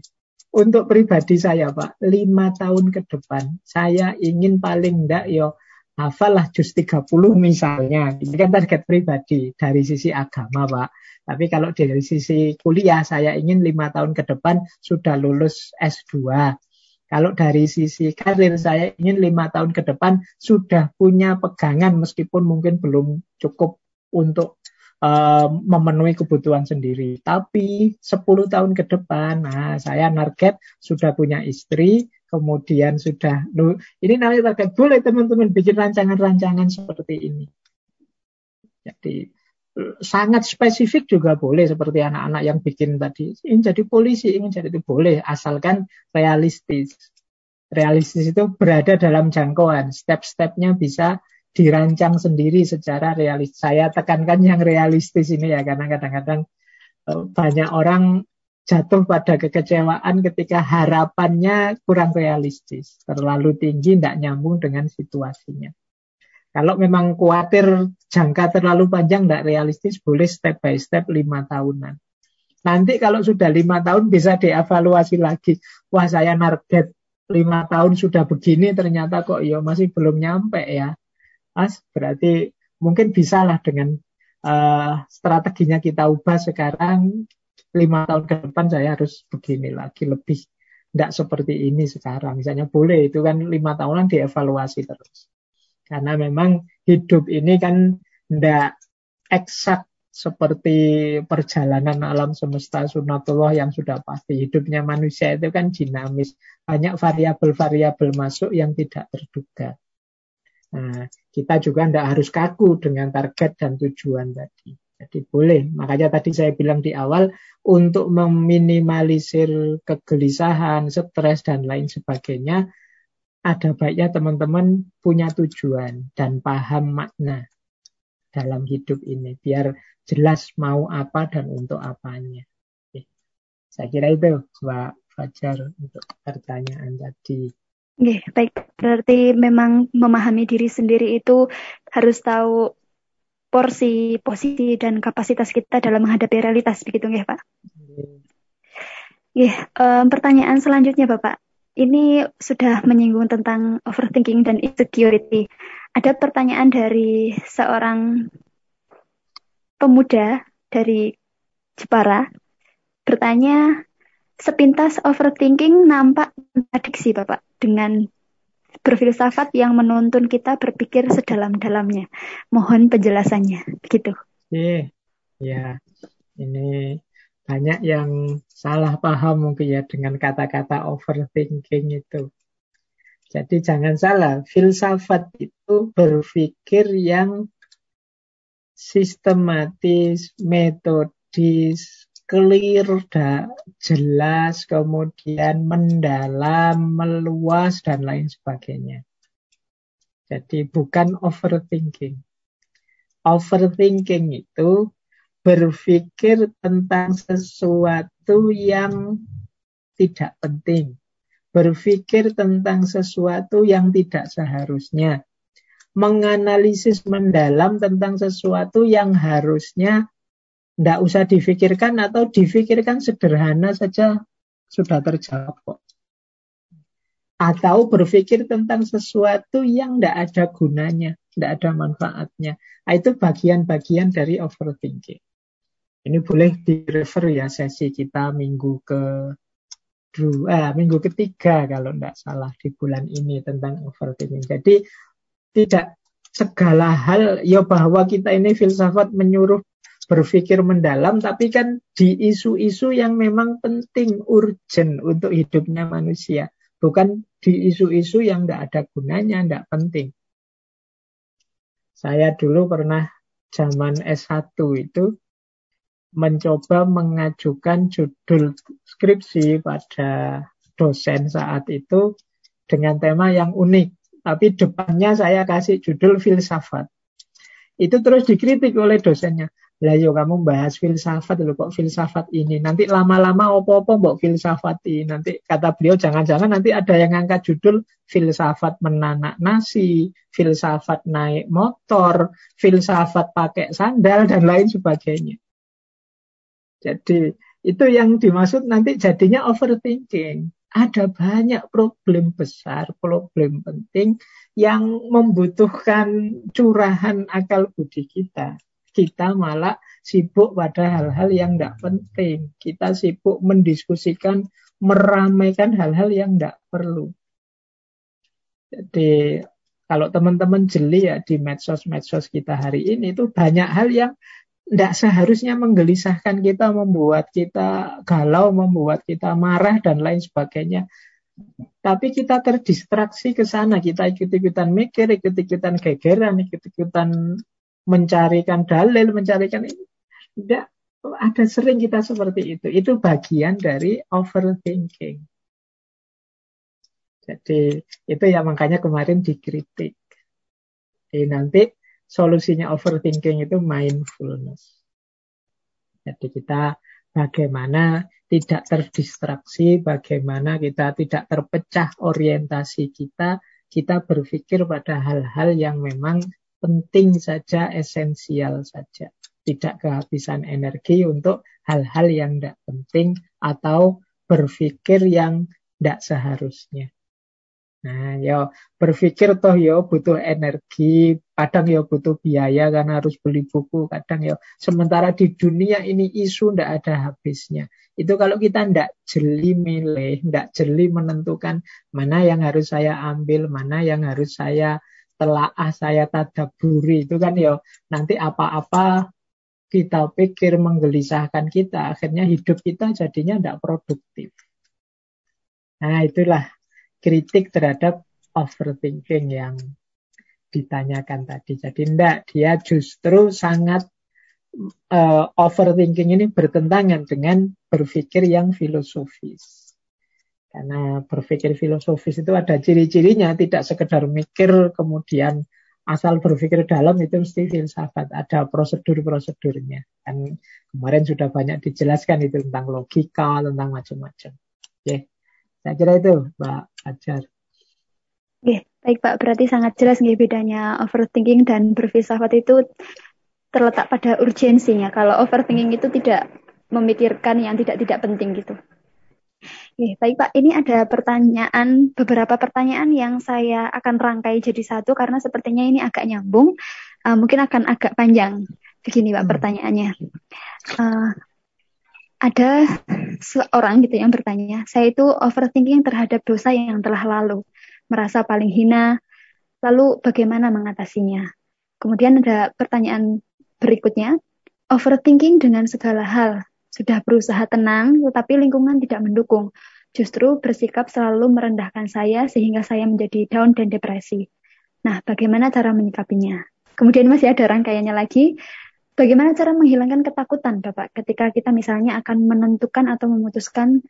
Untuk pribadi saya, Pak, lima tahun ke depan, saya ingin paling enggak yo hafalah juz 30 misalnya. Ini kan target pribadi dari sisi agama, Pak. Tapi kalau dari sisi kuliah, saya ingin lima tahun ke depan sudah lulus S2. Kalau dari sisi karir saya ingin lima tahun ke depan sudah punya pegangan meskipun mungkin belum cukup untuk uh, memenuhi kebutuhan sendiri. Tapi 10 tahun ke depan, nah saya target sudah punya istri, kemudian sudah, ini namanya target. Boleh teman-teman bikin rancangan-rancangan seperti ini. Jadi sangat spesifik juga boleh seperti anak-anak yang bikin tadi. Ingin jadi polisi ingin jadi itu boleh asalkan realistis. Realistis itu berada dalam jangkauan. Step-stepnya bisa dirancang sendiri secara realis saya tekankan yang realistis ini ya karena kadang-kadang eh, banyak orang jatuh pada kekecewaan ketika harapannya kurang realistis. Terlalu tinggi tidak nyambung dengan situasinya kalau memang khawatir jangka terlalu panjang, tidak realistis, boleh step by step lima tahunan. Nanti kalau sudah lima tahun bisa dievaluasi lagi. Wah saya target lima tahun sudah begini, ternyata kok ya masih belum nyampe ya. Mas, berarti mungkin bisa lah dengan uh, strateginya kita ubah sekarang lima tahun ke depan saya harus begini lagi lebih tidak seperti ini sekarang. Misalnya boleh itu kan lima tahunan dievaluasi terus. Karena memang hidup ini kan tidak eksak seperti perjalanan alam semesta sunatullah yang sudah pasti. Hidupnya manusia itu kan dinamis. Banyak variabel-variabel masuk yang tidak terduga. Nah, kita juga tidak harus kaku dengan target dan tujuan tadi. Jadi boleh. Makanya tadi saya bilang di awal untuk meminimalisir kegelisahan, stres dan lain sebagainya, ada baiknya teman-teman punya tujuan dan paham makna dalam hidup ini biar jelas mau apa dan untuk apanya. Oke. Saya kira itu Mbak Fajar untuk pertanyaan tadi. Oke, baik. Berarti memang memahami diri sendiri itu harus tahu porsi, posisi, dan kapasitas kita dalam menghadapi realitas, begitu nggih, Pak? Oke, um, pertanyaan selanjutnya, Bapak. Ini sudah menyinggung tentang overthinking dan insecurity. Ada pertanyaan dari seorang pemuda dari Jepara bertanya sepintas overthinking nampak kontradiksi Bapak dengan berfilsafat yang menuntun kita berpikir sedalam-dalamnya. Mohon penjelasannya, begitu. Oke, ya ini banyak yang salah paham mungkin ya dengan kata-kata overthinking itu. Jadi jangan salah, filsafat itu berpikir yang sistematis, metodis, clear, jelas, kemudian mendalam, meluas, dan lain sebagainya. Jadi bukan overthinking. Overthinking itu berpikir tentang sesuatu yang tidak penting. Berpikir tentang sesuatu yang tidak seharusnya. Menganalisis mendalam tentang sesuatu yang harusnya tidak usah difikirkan atau difikirkan sederhana saja sudah terjawab kok. Atau berpikir tentang sesuatu yang tidak ada gunanya, tidak ada manfaatnya. Nah, itu bagian-bagian dari overthinking. Ini boleh direfer ya sesi kita minggu ke eh, minggu ketiga kalau tidak salah di bulan ini tentang overthinking. Jadi tidak segala hal ya bahwa kita ini filsafat menyuruh berpikir mendalam, tapi kan di isu-isu yang memang penting, urgent untuk hidupnya manusia. Bukan di isu-isu yang tidak ada gunanya, tidak penting. Saya dulu pernah zaman S1 itu mencoba mengajukan judul skripsi pada dosen saat itu dengan tema yang unik. Tapi depannya saya kasih judul filsafat. Itu terus dikritik oleh dosennya. Lah kamu bahas filsafat loh kok filsafat ini. Nanti lama-lama opo-opo mbok filsafati. Nanti kata beliau jangan-jangan nanti ada yang ngangkat judul filsafat menanak nasi, filsafat naik motor, filsafat pakai sandal dan lain sebagainya. Jadi itu yang dimaksud nanti jadinya overthinking. Ada banyak problem besar, problem penting yang membutuhkan curahan akal budi kita kita malah sibuk pada hal-hal yang tidak penting. Kita sibuk mendiskusikan, meramaikan hal-hal yang tidak perlu. Jadi kalau teman-teman jeli ya di medsos-medsos kita hari ini itu banyak hal yang tidak seharusnya menggelisahkan kita, membuat kita galau, membuat kita marah dan lain sebagainya. Tapi kita terdistraksi ke sana, kita ikut-ikutan mikir, ikut-ikutan gegeran, ikut-ikutan mencarikan dalil, mencarikan ini. Tidak, ada sering kita seperti itu. Itu bagian dari overthinking. Jadi itu ya makanya kemarin dikritik. Jadi nanti solusinya overthinking itu mindfulness. Jadi kita bagaimana tidak terdistraksi, bagaimana kita tidak terpecah orientasi kita, kita berpikir pada hal-hal yang memang penting saja, esensial saja. Tidak kehabisan energi untuk hal-hal yang tidak penting atau berpikir yang tidak seharusnya. Nah, ya berpikir toh ya butuh energi, kadang ya butuh biaya karena harus beli buku, kadang ya sementara di dunia ini isu tidak ada habisnya. Itu kalau kita tidak jeli milih, tidak jeli menentukan mana yang harus saya ambil, mana yang harus saya telaah saya tadaburi itu kan ya nanti apa-apa kita pikir menggelisahkan kita akhirnya hidup kita jadinya tidak produktif. Nah itulah kritik terhadap overthinking yang ditanyakan tadi. Jadi tidak dia justru sangat uh, overthinking ini bertentangan dengan berpikir yang filosofis. Karena berpikir filosofis itu ada ciri-cirinya, tidak sekedar mikir kemudian asal berpikir dalam itu mesti filsafat. Ada prosedur-prosedurnya. Dan kemarin sudah banyak dijelaskan itu tentang logika, tentang macam-macam. Oke, saya kira itu Mbak Ajar. Oke, baik Pak. Berarti sangat jelas nih bedanya overthinking dan berfilsafat itu terletak pada urgensinya. Kalau overthinking itu tidak memikirkan yang tidak-tidak penting gitu. Oke, baik Pak. Ini ada pertanyaan, beberapa pertanyaan yang saya akan rangkai jadi satu karena sepertinya ini agak nyambung. Uh, mungkin akan agak panjang. Begini Pak hmm. pertanyaannya. Uh, ada seorang gitu yang bertanya, saya itu overthinking terhadap dosa yang telah lalu merasa paling hina, lalu bagaimana mengatasinya? Kemudian ada pertanyaan berikutnya, overthinking dengan segala hal, sudah berusaha tenang tetapi lingkungan tidak mendukung, justru bersikap selalu merendahkan saya sehingga saya menjadi down dan depresi. Nah, bagaimana cara menyikapinya? Kemudian masih ada rangkaiannya lagi, bagaimana cara menghilangkan ketakutan, Bapak, ketika kita misalnya akan menentukan atau memutuskan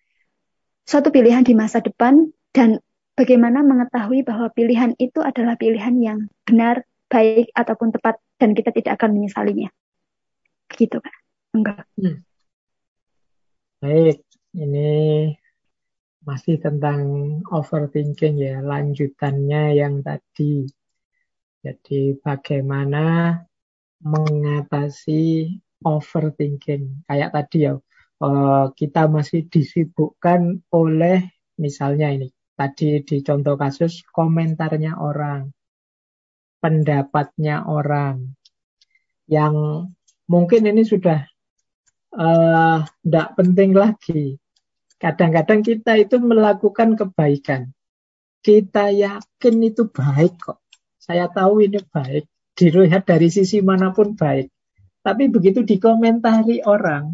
suatu pilihan di masa depan dan bagaimana mengetahui bahwa pilihan itu adalah pilihan yang benar, baik, ataupun tepat, dan kita tidak akan menyesalinya. Begitu, Kak. Enggak. Hmm. Baik, ini masih tentang overthinking ya, lanjutannya yang tadi. Jadi bagaimana mengatasi overthinking. Kayak tadi ya, eh, kita masih disibukkan oleh misalnya ini tadi di contoh kasus komentarnya orang, pendapatnya orang, yang mungkin ini sudah tidak eh, uh, penting lagi. Kadang-kadang kita itu melakukan kebaikan. Kita yakin itu baik kok. Saya tahu ini baik. Dilihat dari sisi mana pun baik. Tapi begitu dikomentari orang,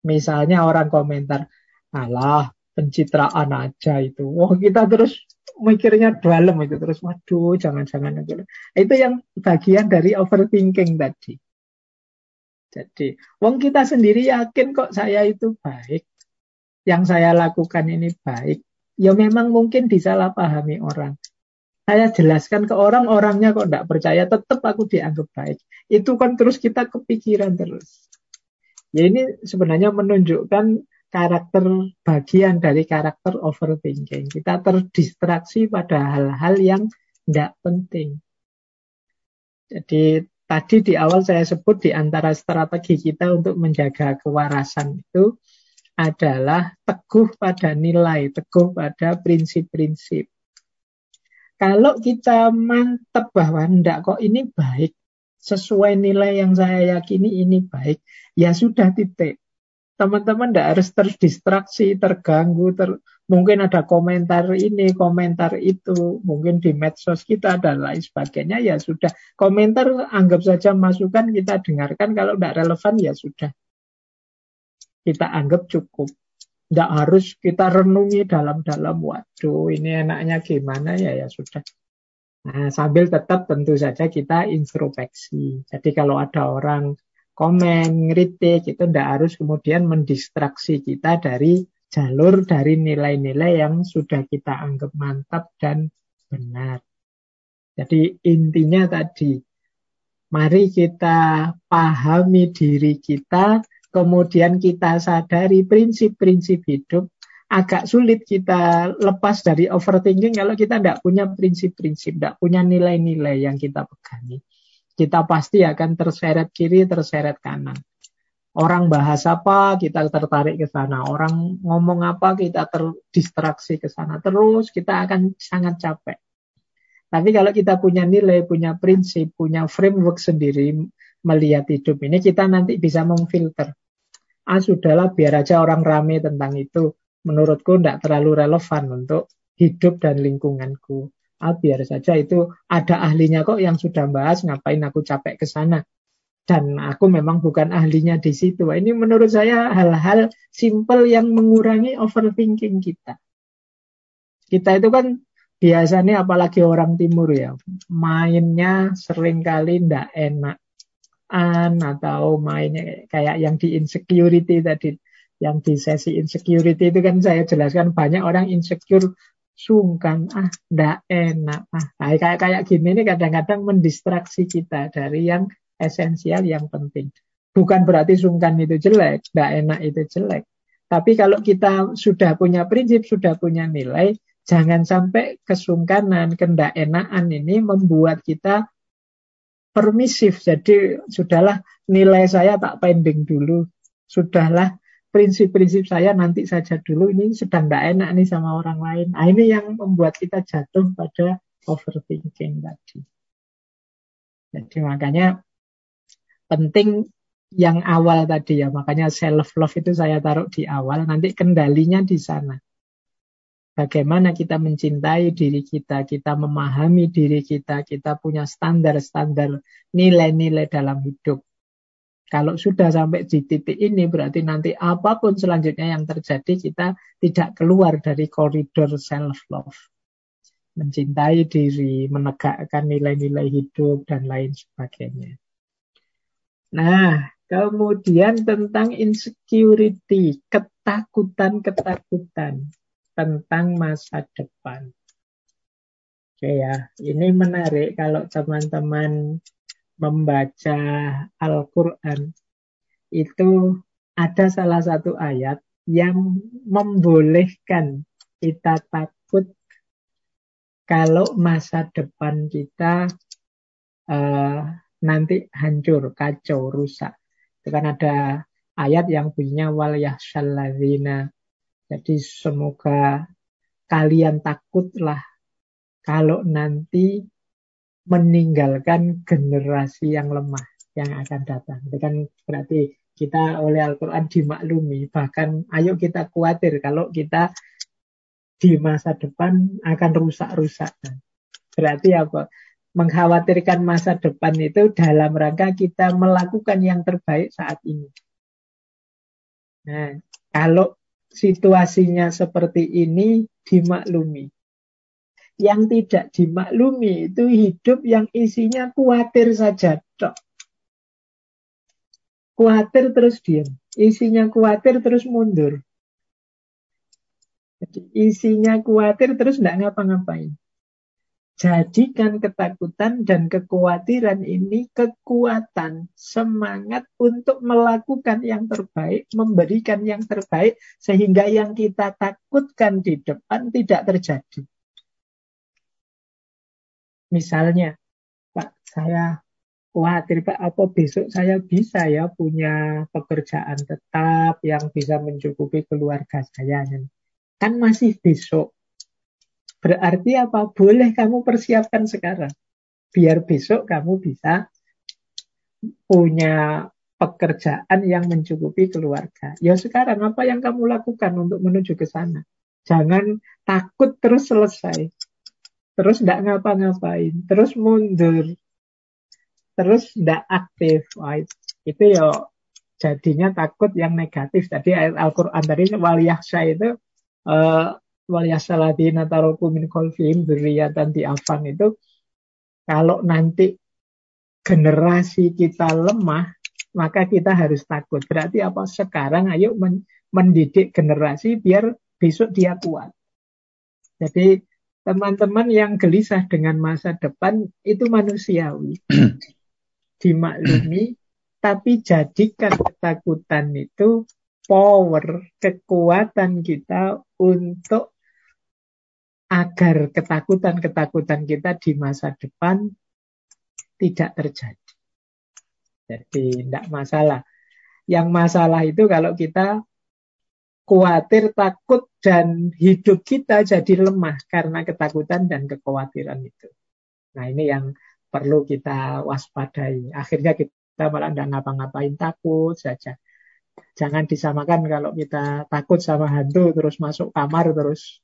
misalnya orang komentar, alah pencitraan aja itu. Wah kita terus mikirnya dalam itu terus waduh jangan-jangan itu. Itu yang bagian dari overthinking tadi. Jadi, wong kita sendiri yakin kok saya itu baik. Yang saya lakukan ini baik. Ya memang mungkin disalahpahami orang. Saya jelaskan ke orang, orangnya kok tidak percaya, tetap aku dianggap baik. Itu kan terus kita kepikiran terus. Ya ini sebenarnya menunjukkan karakter bagian dari karakter overthinking. Kita terdistraksi pada hal-hal yang tidak penting. Jadi tadi di awal saya sebut di antara strategi kita untuk menjaga kewarasan itu adalah teguh pada nilai, teguh pada prinsip-prinsip. Kalau kita mantep bahwa enggak kok ini baik, sesuai nilai yang saya yakini ini baik, ya sudah titik teman-teman tidak harus terdistraksi, terganggu, ter, mungkin ada komentar ini, komentar itu, mungkin di medsos kita dan lain sebagainya, ya sudah. Komentar anggap saja masukan kita dengarkan, kalau tidak relevan ya sudah. Kita anggap cukup. Tidak harus kita renungi dalam-dalam, waduh ini enaknya gimana ya, ya sudah. Nah, sambil tetap tentu saja kita introspeksi. Jadi kalau ada orang komen, ngeritik, itu tidak harus kemudian mendistraksi kita dari jalur dari nilai-nilai yang sudah kita anggap mantap dan benar. Jadi intinya tadi, mari kita pahami diri kita, kemudian kita sadari prinsip-prinsip hidup. Agak sulit kita lepas dari overthinking kalau kita tidak punya prinsip-prinsip, tidak punya nilai-nilai yang kita pegangi kita pasti akan terseret kiri, terseret kanan. Orang bahas apa, kita tertarik ke sana. Orang ngomong apa, kita terdistraksi ke sana. Terus kita akan sangat capek. Tapi kalau kita punya nilai, punya prinsip, punya framework sendiri melihat hidup ini, kita nanti bisa memfilter. Ah sudahlah, biar aja orang rame tentang itu. Menurutku tidak terlalu relevan untuk hidup dan lingkunganku ah, biar saja itu ada ahlinya kok yang sudah bahas, ngapain aku capek ke sana. Dan aku memang bukan ahlinya di situ. Ini menurut saya hal-hal simple yang mengurangi overthinking kita. Kita itu kan biasanya apalagi orang timur ya, mainnya sering kali ndak enak an atau mainnya kayak yang di insecurity tadi yang di sesi insecurity itu kan saya jelaskan banyak orang insecure sungkan, ah ndak enak, ah kayak kayak gini ini kadang-kadang mendistraksi kita dari yang esensial yang penting. Bukan berarti sungkan itu jelek, ndak enak itu jelek. Tapi kalau kita sudah punya prinsip, sudah punya nilai, Jangan sampai kesungkanan, kendak enakan ini membuat kita permisif. Jadi sudahlah nilai saya tak pending dulu. Sudahlah prinsip-prinsip saya nanti saja dulu. Ini sedang tidak enak nih sama orang lain. Nah, ini yang membuat kita jatuh pada overthinking tadi. Jadi makanya penting yang awal tadi ya. Makanya self love itu saya taruh di awal. Nanti kendalinya di sana. Bagaimana kita mencintai diri kita, kita memahami diri kita, kita punya standar-standar nilai-nilai dalam hidup. Kalau sudah sampai di titik ini berarti nanti apa pun selanjutnya yang terjadi kita tidak keluar dari koridor self love. Mencintai diri, menegakkan nilai-nilai hidup dan lain sebagainya. Nah, kemudian tentang insecurity, ketakutan-ketakutan tentang masa depan. Oke ya, ini menarik kalau teman-teman membaca Al-Quran. Itu ada salah satu ayat yang membolehkan kita takut kalau masa depan kita uh, nanti hancur, kacau, rusak. Itu kan ada ayat yang bunyinya wal yahshalladzina jadi semoga kalian takutlah kalau nanti meninggalkan generasi yang lemah yang akan datang. Itu kan berarti kita oleh Al-Quran dimaklumi. Bahkan ayo kita khawatir kalau kita di masa depan akan rusak-rusak. Berarti apa? Mengkhawatirkan masa depan itu dalam rangka kita melakukan yang terbaik saat ini. Nah, kalau situasinya seperti ini dimaklumi. Yang tidak dimaklumi itu hidup yang isinya khawatir saja. Dok. Khawatir terus diam. Isinya khawatir terus mundur. Jadi isinya khawatir terus tidak ngapa-ngapain. Jadikan ketakutan dan kekhawatiran ini kekuatan, semangat untuk melakukan yang terbaik, memberikan yang terbaik, sehingga yang kita takutkan di depan tidak terjadi. Misalnya, Pak, saya khawatir Pak, apa besok saya bisa ya punya pekerjaan tetap yang bisa mencukupi keluarga saya. Kan masih besok Berarti apa? Boleh kamu persiapkan sekarang. Biar besok kamu bisa punya pekerjaan yang mencukupi keluarga. Ya sekarang apa yang kamu lakukan untuk menuju ke sana? Jangan takut terus selesai. Terus tidak ngapa-ngapain. Terus mundur. Terus tidak aktif. Wah, itu ya jadinya takut yang negatif. Tadi ayat Al-Quran tadi waliyahsya itu uh, waliyasaladina taroku min kolfim dan diafan itu kalau nanti generasi kita lemah maka kita harus takut. Berarti apa? Sekarang ayo mendidik generasi biar besok dia kuat. Jadi teman-teman yang gelisah dengan masa depan itu manusiawi. Dimaklumi, tapi jadikan ketakutan itu power, kekuatan kita untuk agar ketakutan-ketakutan kita di masa depan tidak terjadi. Jadi tidak masalah. Yang masalah itu kalau kita khawatir, takut, dan hidup kita jadi lemah karena ketakutan dan kekhawatiran itu. Nah ini yang perlu kita waspadai. Akhirnya kita malah tidak ngapa-ngapain takut saja. Jangan disamakan kalau kita takut sama hantu terus masuk kamar terus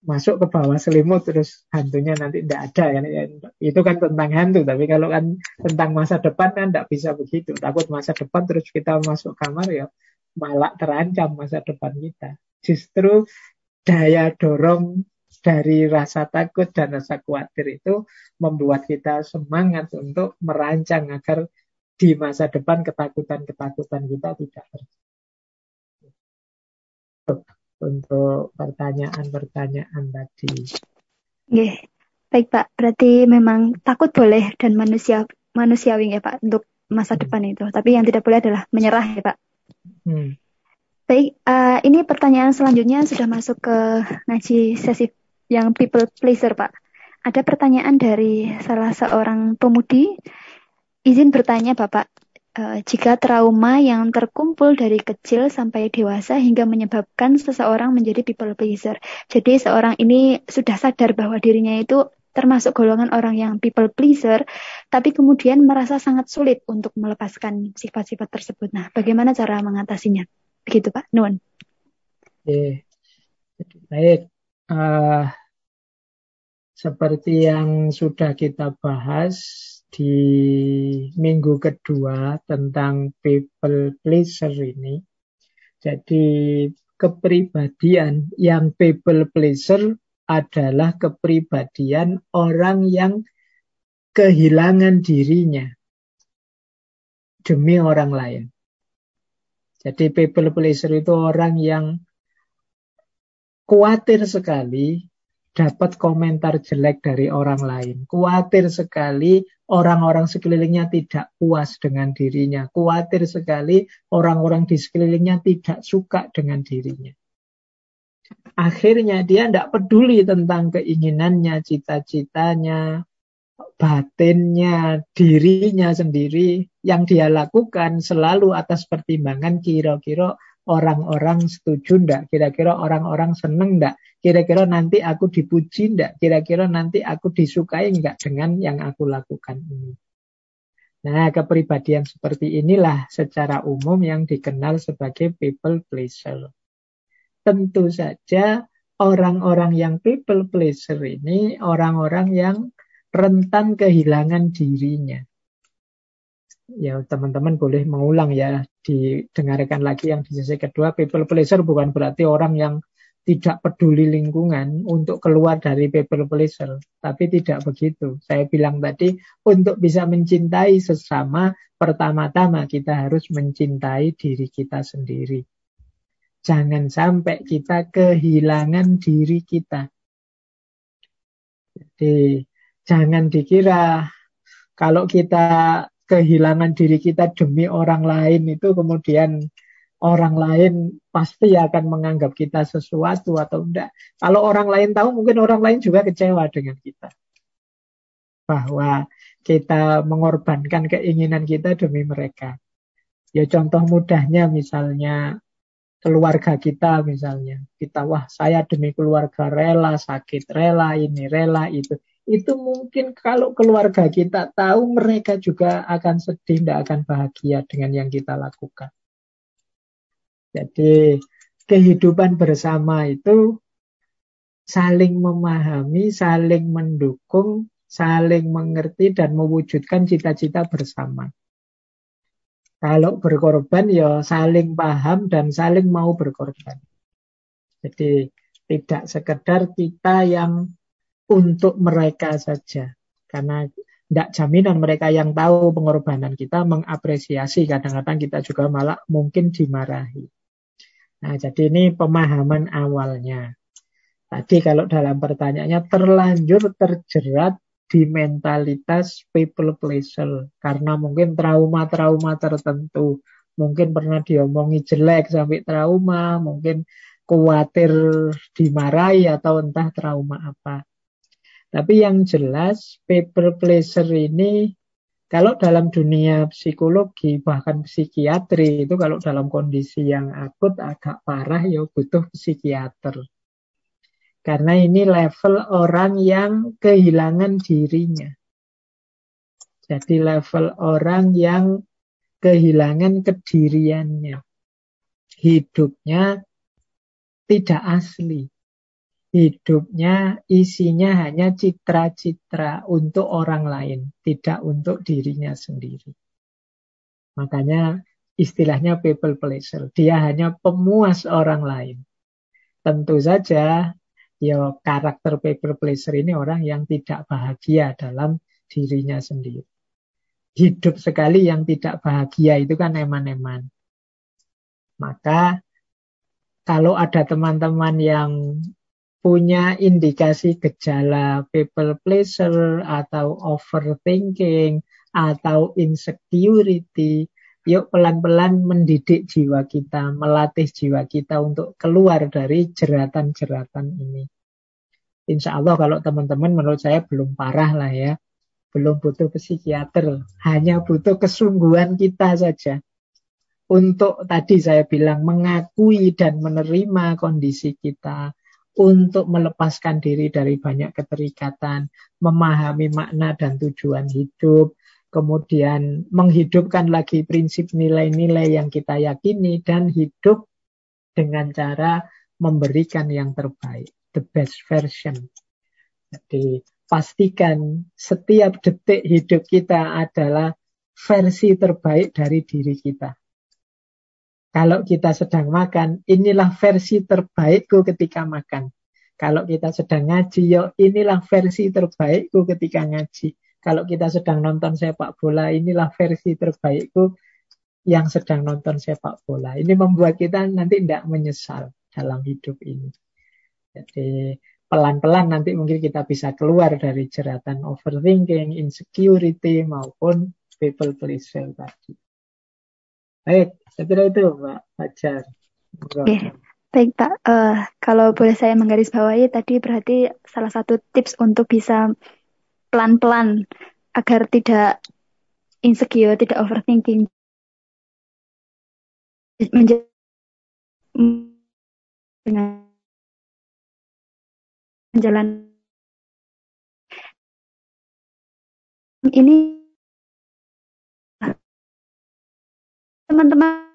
masuk ke bawah selimut terus hantunya nanti tidak ada kan itu kan tentang hantu tapi kalau kan tentang masa depan kan tidak bisa begitu takut masa depan terus kita masuk kamar ya malah terancam masa depan kita justru daya dorong dari rasa takut dan rasa khawatir itu membuat kita semangat untuk merancang agar di masa depan ketakutan-ketakutan kita tidak terjadi untuk pertanyaan-pertanyaan tadi. Oke, baik Pak. Berarti memang takut boleh dan manusia manusiawi ya Pak untuk masa hmm. depan itu. Tapi yang tidak boleh adalah menyerah ya Pak. Hmm. Baik, uh, ini pertanyaan selanjutnya sudah masuk ke ngaji sesi yang people pleaser, Pak. Ada pertanyaan dari salah seorang pemudi. Izin bertanya, Bapak. Uh, jika trauma yang terkumpul dari kecil sampai dewasa hingga menyebabkan seseorang menjadi people pleaser. Jadi seorang ini sudah sadar bahwa dirinya itu termasuk golongan orang yang people pleaser, tapi kemudian merasa sangat sulit untuk melepaskan sifat-sifat tersebut. Nah, bagaimana cara mengatasinya? Begitu Pak, Nun. Oke, baik. Uh, seperti yang sudah kita bahas di minggu kedua tentang people pleaser ini. Jadi kepribadian yang people pleaser adalah kepribadian orang yang kehilangan dirinya demi orang lain. Jadi people pleaser itu orang yang khawatir sekali dapat komentar jelek dari orang lain. Kuatir sekali orang-orang sekelilingnya tidak puas dengan dirinya. Kuatir sekali orang-orang di sekelilingnya tidak suka dengan dirinya. Akhirnya dia tidak peduli tentang keinginannya, cita-citanya, batinnya, dirinya sendiri. Yang dia lakukan selalu atas pertimbangan kira-kira orang-orang setuju ndak? Kira-kira orang-orang seneng ndak? Kira-kira nanti aku dipuji ndak? Kira-kira nanti aku disukai nggak dengan yang aku lakukan ini? Nah, kepribadian seperti inilah secara umum yang dikenal sebagai people pleaser. Tentu saja orang-orang yang people pleaser ini orang-orang yang rentan kehilangan dirinya. Ya teman-teman boleh mengulang ya didengarkan lagi yang di sesi kedua. People pleaser bukan berarti orang yang tidak peduli lingkungan untuk keluar dari people pleaser tapi tidak begitu. Saya bilang tadi untuk bisa mencintai sesama pertama-tama kita harus mencintai diri kita sendiri jangan sampai kita kehilangan diri kita jadi jangan dikira kalau kita kehilangan diri kita demi orang lain itu kemudian orang lain pasti akan menganggap kita sesuatu atau enggak. Kalau orang lain tahu mungkin orang lain juga kecewa dengan kita. Bahwa kita mengorbankan keinginan kita demi mereka. Ya contoh mudahnya misalnya keluarga kita misalnya. Kita wah saya demi keluarga rela sakit, rela ini, rela itu itu mungkin kalau keluarga kita tahu mereka juga akan sedih, tidak akan bahagia dengan yang kita lakukan. Jadi kehidupan bersama itu saling memahami, saling mendukung, saling mengerti dan mewujudkan cita-cita bersama. Kalau berkorban ya saling paham dan saling mau berkorban. Jadi tidak sekedar kita yang untuk mereka saja. Karena tidak jaminan mereka yang tahu pengorbanan kita mengapresiasi. Kadang-kadang kita juga malah mungkin dimarahi. Nah, jadi ini pemahaman awalnya. Tadi kalau dalam pertanyaannya terlanjur terjerat di mentalitas people pleaser. Karena mungkin trauma-trauma tertentu. Mungkin pernah diomongi jelek sampai trauma. Mungkin khawatir dimarahi atau entah trauma apa. Tapi yang jelas people pleaser ini kalau dalam dunia psikologi bahkan psikiatri itu kalau dalam kondisi yang akut agak parah ya butuh psikiater. Karena ini level orang yang kehilangan dirinya. Jadi level orang yang kehilangan kediriannya. Hidupnya tidak asli hidupnya isinya hanya citra-citra untuk orang lain, tidak untuk dirinya sendiri. Makanya istilahnya people pleaser. Dia hanya pemuas orang lain. Tentu saja ya karakter people pleaser ini orang yang tidak bahagia dalam dirinya sendiri. Hidup sekali yang tidak bahagia itu kan eman-eman. Maka kalau ada teman-teman yang punya indikasi gejala people pleaser atau overthinking atau insecurity, yuk pelan-pelan mendidik jiwa kita, melatih jiwa kita untuk keluar dari jeratan-jeratan ini. insya Allah kalau teman-teman menurut saya belum parah lah ya. Belum butuh psikiater. Hanya butuh kesungguhan kita saja. Untuk tadi saya bilang mengakui dan menerima kondisi kita. Untuk melepaskan diri dari banyak keterikatan. Memahami makna dan tujuan hidup kemudian menghidupkan lagi prinsip nilai-nilai yang kita yakini dan hidup dengan cara memberikan yang terbaik, the best version. Jadi pastikan setiap detik hidup kita adalah versi terbaik dari diri kita. Kalau kita sedang makan, inilah versi terbaikku ketika makan. Kalau kita sedang ngaji, yo inilah versi terbaikku ketika ngaji. Kalau kita sedang nonton sepak bola, inilah versi terbaikku yang sedang nonton sepak bola. Ini membuat kita nanti tidak menyesal dalam hidup ini. Jadi pelan-pelan nanti mungkin kita bisa keluar dari jeratan overthinking, insecurity maupun people pleaser tadi. Baik, saya itu Mbak Fajar. Oke, baik Pak. Uh, kalau boleh saya menggarisbawahi tadi berarti salah satu tips untuk bisa pelan-pelan agar tidak insecure, tidak overthinking. dengan jalan. Ini teman-teman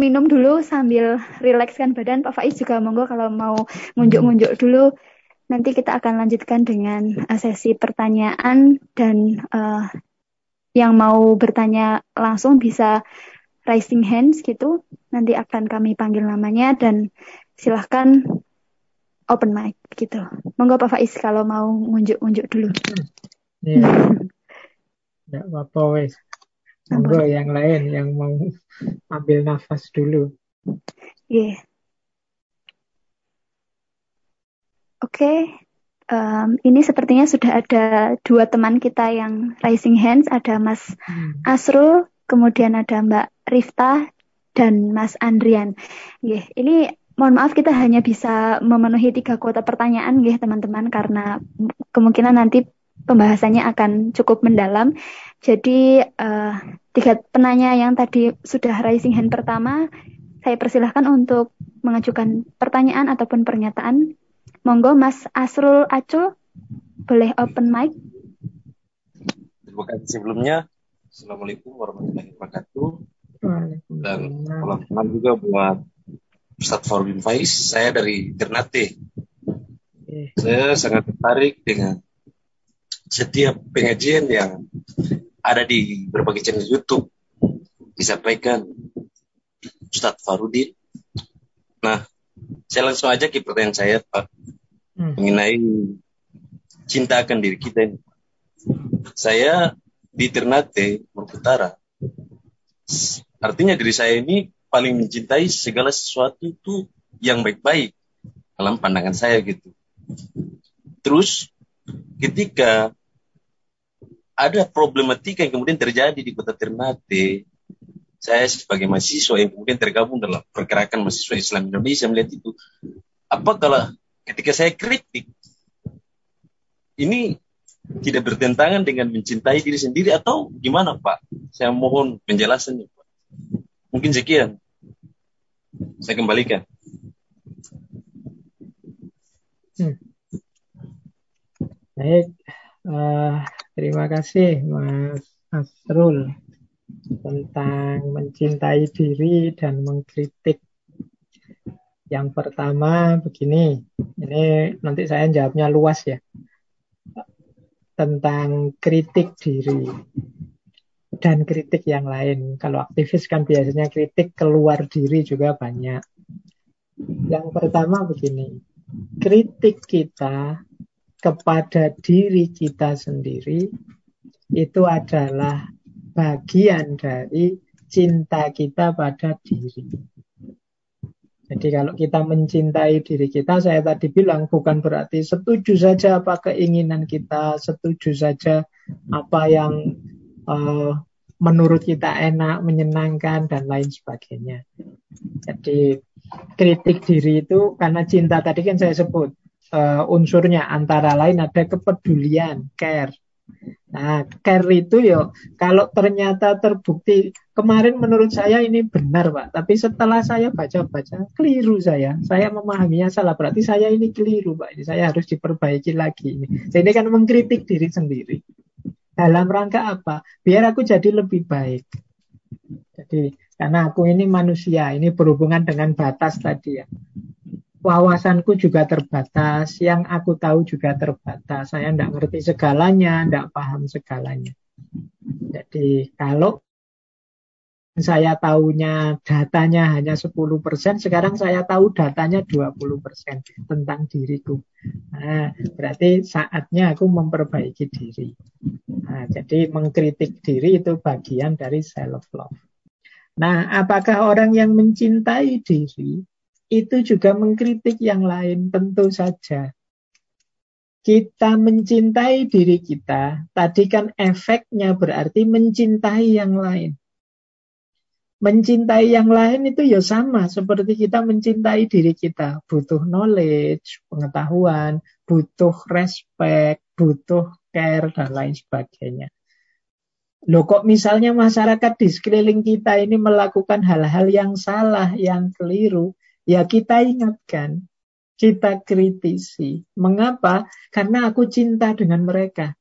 minum dulu sambil rilekskan badan. Pak Faiz juga monggo kalau mau ngunjuk-ngunjuk dulu Nanti kita akan lanjutkan dengan uh, sesi pertanyaan dan uh, yang mau bertanya langsung bisa raising hands gitu. Nanti akan kami panggil namanya dan silahkan open mic gitu. Monggo Pak Faiz kalau mau ngunjuk-ngunjuk dulu. Iya. Tidak apa-apa wes. Monggo yang lain yang mau ambil nafas dulu. Iya. Yeah. Oke, okay. um, ini sepertinya sudah ada dua teman kita yang raising hands. Ada Mas hmm. Asrul, kemudian ada Mbak Rifta dan Mas Andrian. Yeah, ini mohon maaf kita hanya bisa memenuhi tiga kuota pertanyaan, ya teman-teman, karena kemungkinan nanti pembahasannya akan cukup mendalam. Jadi uh, tiga penanya yang tadi sudah raising hand pertama, saya persilahkan untuk mengajukan pertanyaan ataupun pernyataan Monggo Mas Asrul Acu, boleh open mic. Terima kasih sebelumnya. Assalamualaikum warahmatullahi wabarakatuh. Dan salam kenal juga buat Ustadz Farbin Faiz. Saya dari Ternate. Saya sangat tertarik dengan setiap pengajian yang ada di berbagai channel YouTube disampaikan Ustadz Farudin. Nah, saya langsung aja ke pertanyaan saya, Pak, hmm. mengenai cinta akan diri kita ini. Saya di Ternate, Maluku Utara, artinya diri saya ini paling mencintai segala sesuatu itu yang baik-baik dalam pandangan saya gitu. Terus ketika ada problematika yang kemudian terjadi di kota Ternate, saya sebagai mahasiswa yang kemudian tergabung dalam pergerakan mahasiswa Islam Indonesia melihat itu, apa kalau ketika saya kritik, ini tidak bertentangan dengan mencintai diri sendiri atau gimana Pak? Saya mohon penjelasannya Pak. Mungkin sekian. Saya kembalikan. Hmm. Baik, uh, terima kasih Mas Asrul tentang mencintai diri dan mengkritik. Yang pertama begini, ini nanti saya jawabnya luas ya. Tentang kritik diri dan kritik yang lain. Kalau aktivis kan biasanya kritik keluar diri juga banyak. Yang pertama begini, kritik kita kepada diri kita sendiri itu adalah bagian dari cinta kita pada diri. Jadi kalau kita mencintai diri kita, saya tadi bilang bukan berarti setuju saja apa keinginan kita, setuju saja apa yang uh, menurut kita enak, menyenangkan dan lain sebagainya. Jadi kritik diri itu karena cinta tadi kan saya sebut uh, unsurnya antara lain ada kepedulian, care. Nah, care itu yo kalau ternyata terbukti kemarin menurut saya ini benar, Pak. Tapi setelah saya baca-baca keliru saya. Saya memahaminya salah. Berarti saya ini keliru, Pak. Ini saya harus diperbaiki lagi ini. Jadi kan mengkritik diri sendiri. Dalam rangka apa? Biar aku jadi lebih baik. Jadi karena aku ini manusia, ini berhubungan dengan batas tadi ya wawasanku juga terbatas, yang aku tahu juga terbatas. Saya tidak ngerti segalanya, tidak paham segalanya. Jadi kalau saya tahunya datanya hanya 10%, sekarang saya tahu datanya 20% tentang diriku. Nah, berarti saatnya aku memperbaiki diri. Nah, jadi mengkritik diri itu bagian dari self love. Nah, apakah orang yang mencintai diri itu juga mengkritik yang lain, tentu saja. Kita mencintai diri kita, tadi kan efeknya berarti mencintai yang lain. Mencintai yang lain itu ya sama seperti kita mencintai diri kita. Butuh knowledge, pengetahuan, butuh respect, butuh care, dan lain sebagainya. Loh kok misalnya masyarakat di sekeliling kita ini melakukan hal-hal yang salah, yang keliru, Ya kita ingatkan, kita kritisi. Mengapa? Karena aku cinta dengan mereka.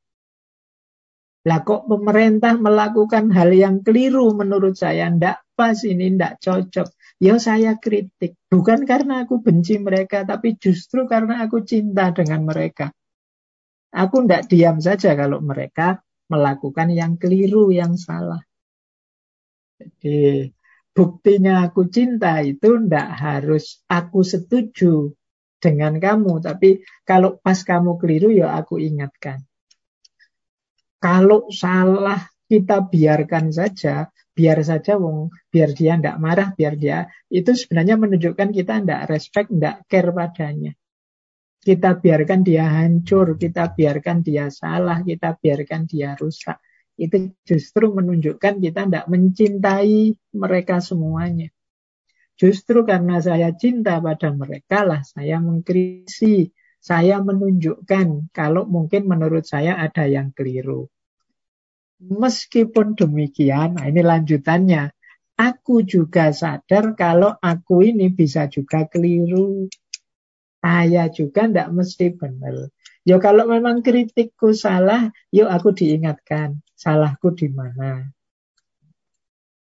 Lah kok pemerintah melakukan hal yang keliru menurut saya, ndak pas ini, ndak cocok. Ya saya kritik, bukan karena aku benci mereka, tapi justru karena aku cinta dengan mereka. Aku ndak diam saja kalau mereka melakukan yang keliru, yang salah. Jadi buktinya aku cinta itu ndak harus aku setuju dengan kamu, tapi kalau pas kamu keliru ya aku ingatkan. Kalau salah kita biarkan saja, biar saja wong, biar dia ndak marah, biar dia itu sebenarnya menunjukkan kita ndak respect, ndak care padanya. Kita biarkan dia hancur, kita biarkan dia salah, kita biarkan dia rusak itu justru menunjukkan kita tidak mencintai mereka semuanya. Justru karena saya cinta pada mereka lah saya mengkritisi, saya menunjukkan kalau mungkin menurut saya ada yang keliru. Meskipun demikian, nah ini lanjutannya, aku juga sadar kalau aku ini bisa juga keliru. Saya juga tidak mesti benar. Ya kalau memang kritikku salah, yuk aku diingatkan salahku di mana.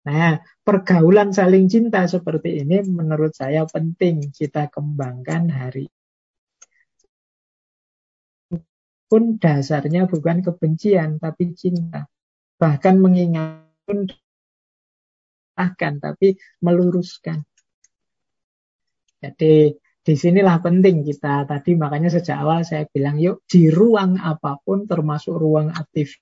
Nah, pergaulan saling cinta seperti ini menurut saya penting kita kembangkan hari pun dasarnya bukan kebencian tapi cinta. Bahkan mengingatkan akan tapi meluruskan. Jadi di sinilah penting kita. Tadi makanya sejak awal saya bilang yuk di ruang apa pun termasuk ruang aktif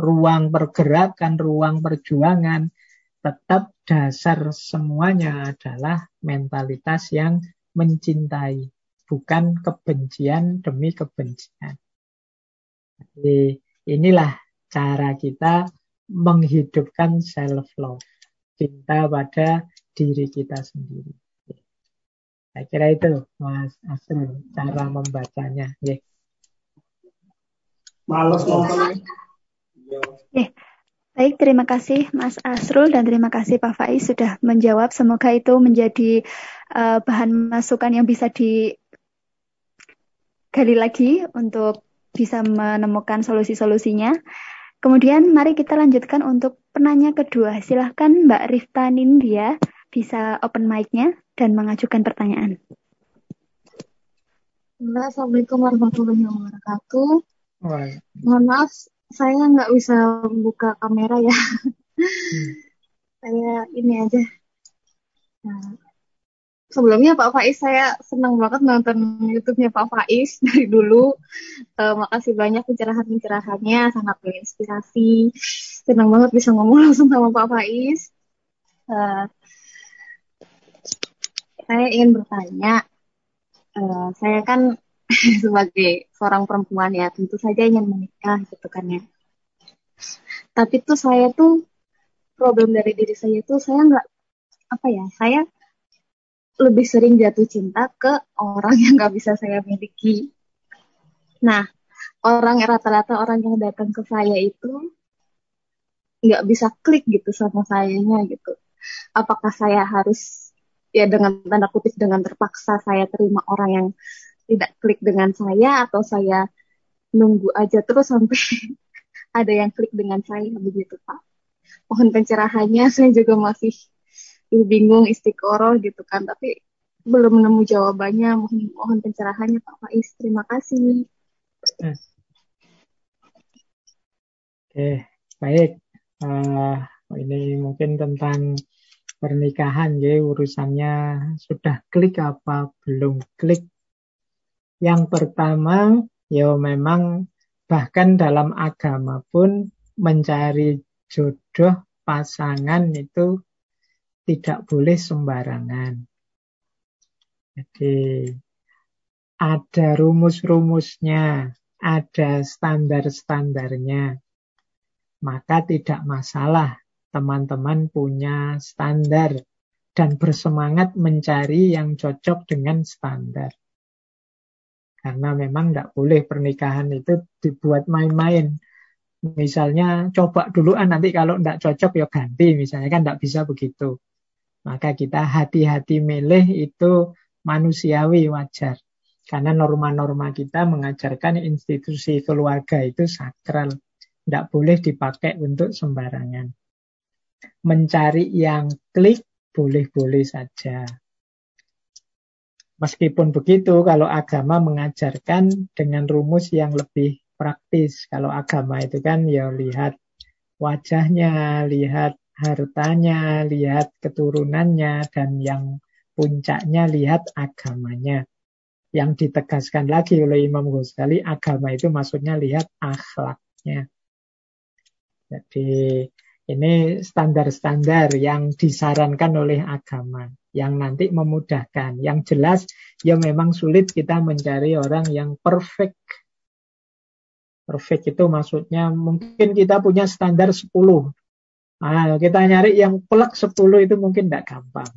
ruang pergerakan ruang perjuangan tetap dasar semuanya adalah mentalitas yang mencintai bukan kebencian demi kebencian. Jadi inilah cara kita menghidupkan self love cinta pada diri kita sendiri saya kira itu Mas Asrul cara membacanya. Ya. Males. Ya. Baik, terima kasih Mas Asrul dan terima kasih Pak Faiz sudah menjawab. Semoga itu menjadi uh, bahan masukan yang bisa digali lagi untuk bisa menemukan solusi-solusinya. Kemudian mari kita lanjutkan untuk penanya kedua. Silahkan Mbak Rifta Nindya bisa open mic-nya dan mengajukan pertanyaan. Assalamualaikum warahmatullahi wabarakatuh. Mohon maaf, saya nggak bisa buka kamera ya. Hmm. saya ini aja. Nah, sebelumnya Pak Faiz, saya senang banget nonton YouTube-nya Pak Faiz dari dulu. Uh, makasih banyak pencerahan-pencerahannya, sangat menginspirasi. Senang banget bisa ngomong langsung sama Pak Faiz. Uh, saya ingin bertanya, uh, saya kan sebagai seorang perempuan ya tentu saja ingin menikah gitu kan ya. Tapi tuh saya tuh problem dari diri saya tuh saya nggak apa ya saya lebih sering jatuh cinta ke orang yang nggak bisa saya miliki. Nah, orang rata-rata orang yang datang ke saya itu nggak bisa klik gitu sama sayanya gitu. Apakah saya harus ya dengan tanda kutip dengan terpaksa saya terima orang yang tidak klik dengan saya atau saya nunggu aja terus sampai ada yang klik dengan saya begitu Pak. Mohon pencerahannya saya juga masih bingung istiqoroh gitu kan. Tapi belum menemu jawabannya mohon mohon pencerahannya Pak Faiz. Terima kasih. Oke baik. Uh, ini mungkin tentang pernikahan ya urusannya sudah klik apa belum klik yang pertama ya memang bahkan dalam agama pun mencari jodoh pasangan itu tidak boleh sembarangan. Jadi ada rumus-rumusnya, ada standar-standarnya. Maka tidak masalah teman-teman punya standar dan bersemangat mencari yang cocok dengan standar. Karena memang tidak boleh pernikahan itu dibuat main-main. Misalnya coba dulu nanti kalau tidak cocok ya ganti misalnya kan tidak bisa begitu. Maka kita hati-hati milih itu manusiawi wajar. Karena norma-norma kita mengajarkan institusi keluarga itu sakral. Tidak boleh dipakai untuk sembarangan. Mencari yang klik boleh-boleh saja. Meskipun begitu, kalau agama mengajarkan dengan rumus yang lebih praktis. Kalau agama itu kan ya lihat wajahnya, lihat hartanya, lihat keturunannya, dan yang puncaknya lihat agamanya. Yang ditegaskan lagi oleh Imam Ghazali, agama itu maksudnya lihat akhlaknya. Jadi ini standar-standar yang disarankan oleh agama yang nanti memudahkan. Yang jelas ya memang sulit kita mencari orang yang perfect. Perfect itu maksudnya mungkin kita punya standar 10, Nah, kita nyari yang pelak 10 itu mungkin tidak gampang.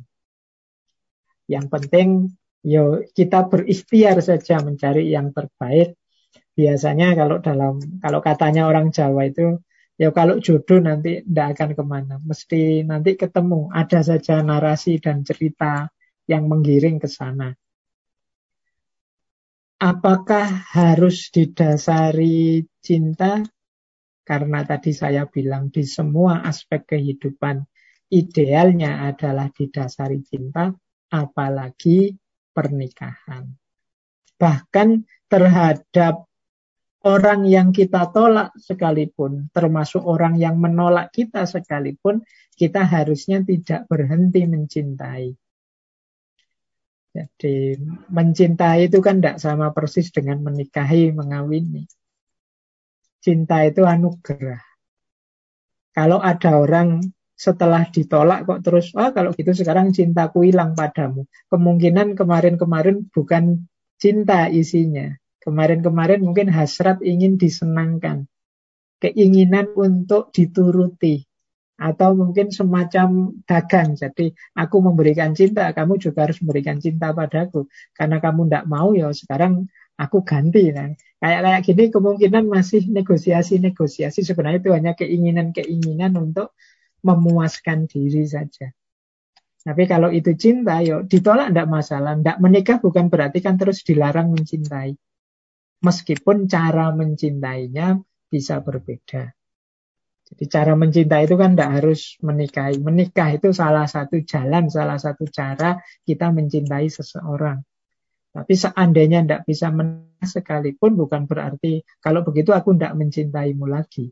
Yang penting yo kita berikhtiar saja mencari yang terbaik. Biasanya kalau dalam kalau katanya orang Jawa itu ya kalau jodoh nanti tidak akan ke mana. Mesti nanti ketemu. Ada saja narasi dan cerita yang menggiring ke sana. Apakah harus didasari cinta? Karena tadi saya bilang di semua aspek kehidupan idealnya adalah didasari cinta, apalagi pernikahan. Bahkan terhadap orang yang kita tolak sekalipun, termasuk orang yang menolak kita sekalipun, kita harusnya tidak berhenti mencintai. Jadi mencintai itu kan tidak sama persis dengan menikahi, mengawini. Cinta itu anugerah. Kalau ada orang setelah ditolak kok terus, oh kalau gitu sekarang cintaku hilang padamu. Kemungkinan kemarin-kemarin bukan cinta isinya. Kemarin-kemarin mungkin hasrat ingin disenangkan. Keinginan untuk dituruti. Atau mungkin semacam dagang. Jadi aku memberikan cinta, kamu juga harus memberikan cinta padaku. Karena kamu tidak mau ya sekarang aku ganti. Nah, kayak kayak gini kemungkinan masih negosiasi-negosiasi sebenarnya itu hanya keinginan-keinginan untuk memuaskan diri saja. Tapi kalau itu cinta, yuk ditolak tidak masalah. Tidak menikah bukan berarti kan terus dilarang mencintai. Meskipun cara mencintainya bisa berbeda. Jadi cara mencintai itu kan tidak harus menikahi. Menikah itu salah satu jalan, salah satu cara kita mencintai seseorang. Tapi seandainya tidak bisa menikah sekalipun bukan berarti kalau begitu aku tidak mencintaimu lagi.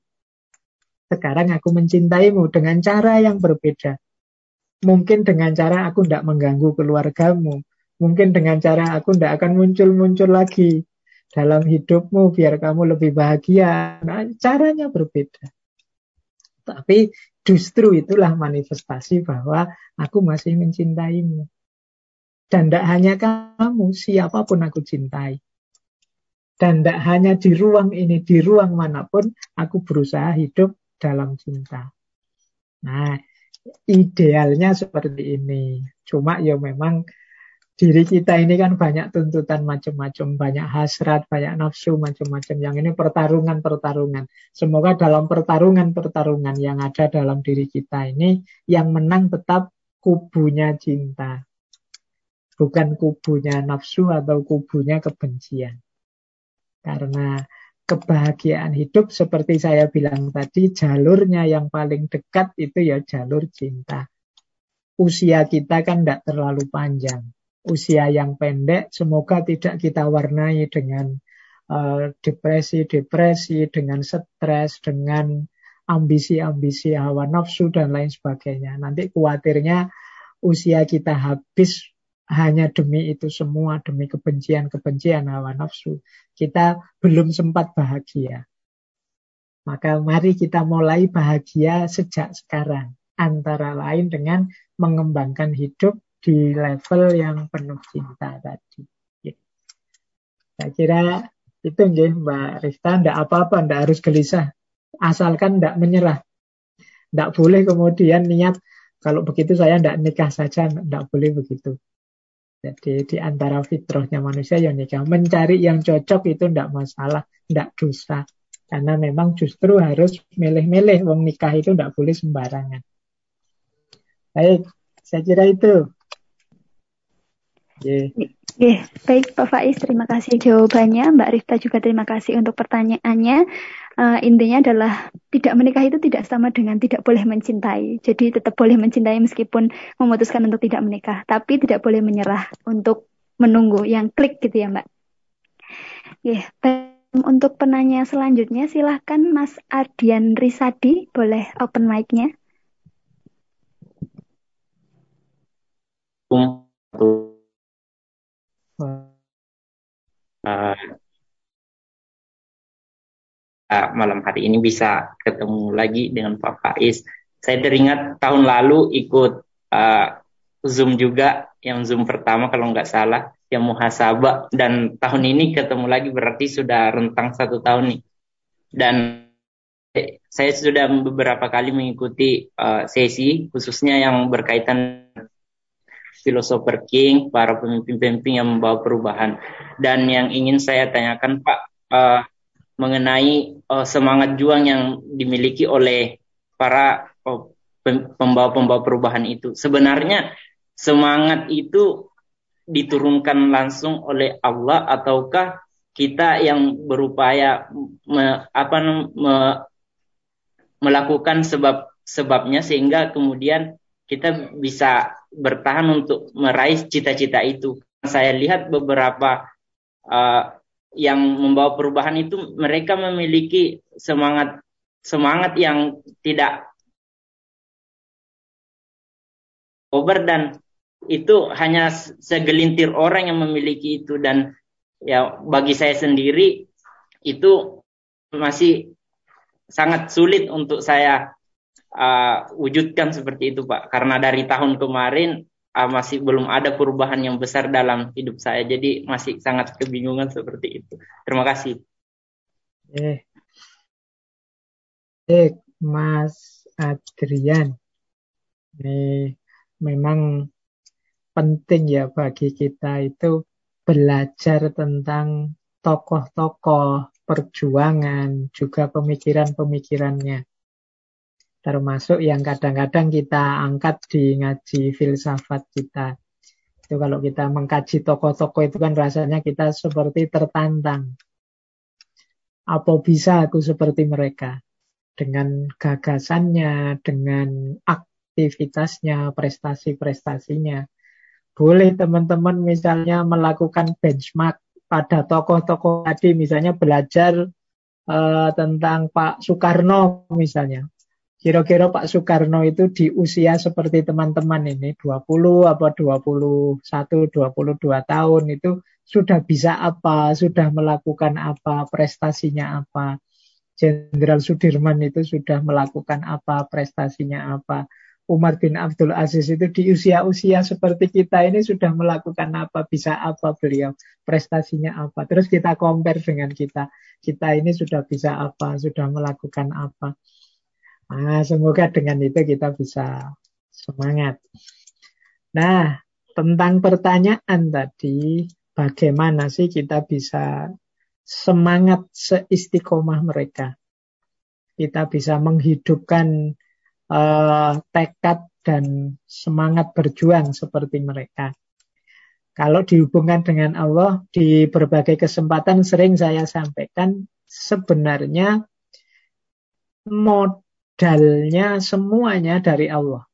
Sekarang aku mencintaimu dengan cara yang berbeda. Mungkin dengan cara aku tidak mengganggu keluargamu. Mungkin dengan cara aku tidak akan muncul-muncul lagi dalam hidupmu biar kamu lebih bahagia. Nah, caranya berbeda. Tapi justru itulah manifestasi bahwa aku masih mencintaimu. Dan tidak hanya kamu, siapa pun aku cintai. Dan tidak hanya di ruang ini, di ruang mana pun, aku berusaha hidup dalam cinta. Nah, idealnya seperti ini. Cuma ya memang diri kita ini kan banyak tuntutan macam-macam, banyak hasrat, banyak nafsu macam-macam. Yang ini pertarungan-pertarungan. Semoga dalam pertarungan-pertarungan yang ada dalam diri kita ini, yang menang tetap kubunya cinta. Bukan kubunya nafsu atau kubunya kebencian. Karena kebahagiaan hidup seperti saya bilang tadi, jalurnya yang paling dekat itu ya jalur cinta. Usia kita kan tidak terlalu panjang usia yang pendek semoga tidak kita warnai dengan eh, depresi-depresi, uh, dengan stres, dengan ambisi-ambisi hawa nafsu dan lain sebagainya. Nanti khawatirnya usia kita habis hanya demi itu semua, demi kebencian-kebencian hawa nafsu. Kita belum sempat bahagia. Maka mari kita mulai bahagia sejak sekarang. Antara lain dengan mengembangkan hidup di level yang penuh cinta tadi. Saya kira itu nggih Mbak Rista, ndak apa-apa, ndak harus gelisah. Asalkan ndak menyerah. Ndak boleh kemudian niat kalau begitu saya ndak nikah saja, ndak boleh begitu. Jadi di antara fitrahnya manusia yang nikah. Mencari yang cocok itu ndak masalah, ndak dosa. Karena memang justru harus milih-milih. Wong nikah itu ndak boleh sembarangan. Baik, saya kira itu. Yeah. Yeah. baik Pak Faiz, terima kasih jawabannya. Mbak Rifta juga terima kasih untuk pertanyaannya. Uh, intinya adalah tidak menikah itu tidak sama dengan tidak boleh mencintai. Jadi tetap boleh mencintai meskipun memutuskan untuk tidak menikah, tapi tidak boleh menyerah untuk menunggu yang klik gitu ya Mbak. Yeah. Untuk penanya selanjutnya silahkan Mas Ardian Risadi, boleh open mic-nya. Uh, malam hari ini bisa ketemu lagi dengan Pak Faiz. Saya teringat tahun lalu ikut uh, Zoom juga, yang Zoom pertama kalau nggak salah, yang muhasabah. Dan tahun ini ketemu lagi berarti sudah rentang satu tahun nih. Dan saya sudah beberapa kali mengikuti uh, sesi, khususnya yang berkaitan filosofer King, para pemimpin-pemimpin yang membawa perubahan. Dan yang ingin saya tanyakan Pak uh, mengenai uh, semangat juang yang dimiliki oleh para uh, pembawa-pembawa perubahan itu. Sebenarnya semangat itu diturunkan langsung oleh Allah ataukah kita yang berupaya me, apa me, melakukan sebab sebabnya sehingga kemudian kita bisa bertahan untuk meraih cita-cita itu. Saya lihat beberapa uh, yang membawa perubahan itu mereka memiliki semangat semangat yang tidak over dan itu hanya segelintir orang yang memiliki itu dan ya bagi saya sendiri itu masih sangat sulit untuk saya uh, wujudkan seperti itu Pak. Karena dari tahun kemarin uh, masih belum ada perubahan yang besar dalam hidup saya. Jadi masih sangat kebingungan seperti itu. Terima kasih. Eh, eh Mas Adrian. Ini memang penting ya bagi kita itu belajar tentang tokoh-tokoh perjuangan, juga pemikiran-pemikirannya termasuk yang kadang-kadang kita angkat di ngaji filsafat kita. Itu kalau kita mengkaji tokoh-tokoh itu kan rasanya kita seperti tertantang. Apa bisa aku seperti mereka? Dengan gagasannya, dengan aktivitasnya, prestasi-prestasinya. Boleh teman-teman misalnya melakukan benchmark pada tokoh-tokoh tadi, misalnya belajar uh, tentang Pak Soekarno misalnya Kira-kira Pak Soekarno itu di usia seperti teman-teman ini 20 apa 21, 22 tahun itu sudah bisa apa, sudah melakukan apa, prestasinya apa. Jenderal Sudirman itu sudah melakukan apa, prestasinya apa. Umar bin Abdul Aziz itu di usia-usia seperti kita ini sudah melakukan apa, bisa apa beliau, prestasinya apa. Terus kita compare dengan kita. Kita ini sudah bisa apa, sudah melakukan apa. Nah, semoga dengan itu kita bisa semangat. Nah, tentang pertanyaan tadi, bagaimana sih kita bisa semangat seistiqomah mereka? Kita bisa menghidupkan uh, tekad dan semangat berjuang seperti mereka. Kalau dihubungkan dengan Allah di berbagai kesempatan sering saya sampaikan sebenarnya modalnya semuanya dari Allah.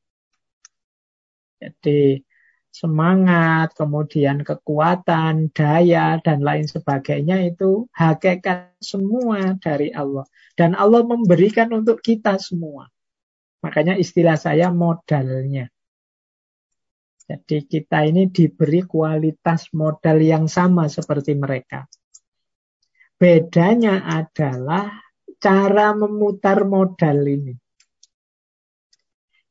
Jadi semangat, kemudian kekuatan, daya, dan lain sebagainya itu hakikat semua dari Allah. Dan Allah memberikan untuk kita semua. Makanya istilah saya modalnya. Jadi kita ini diberi kualitas modal yang sama seperti mereka. Bedanya adalah cara memutar modal ini.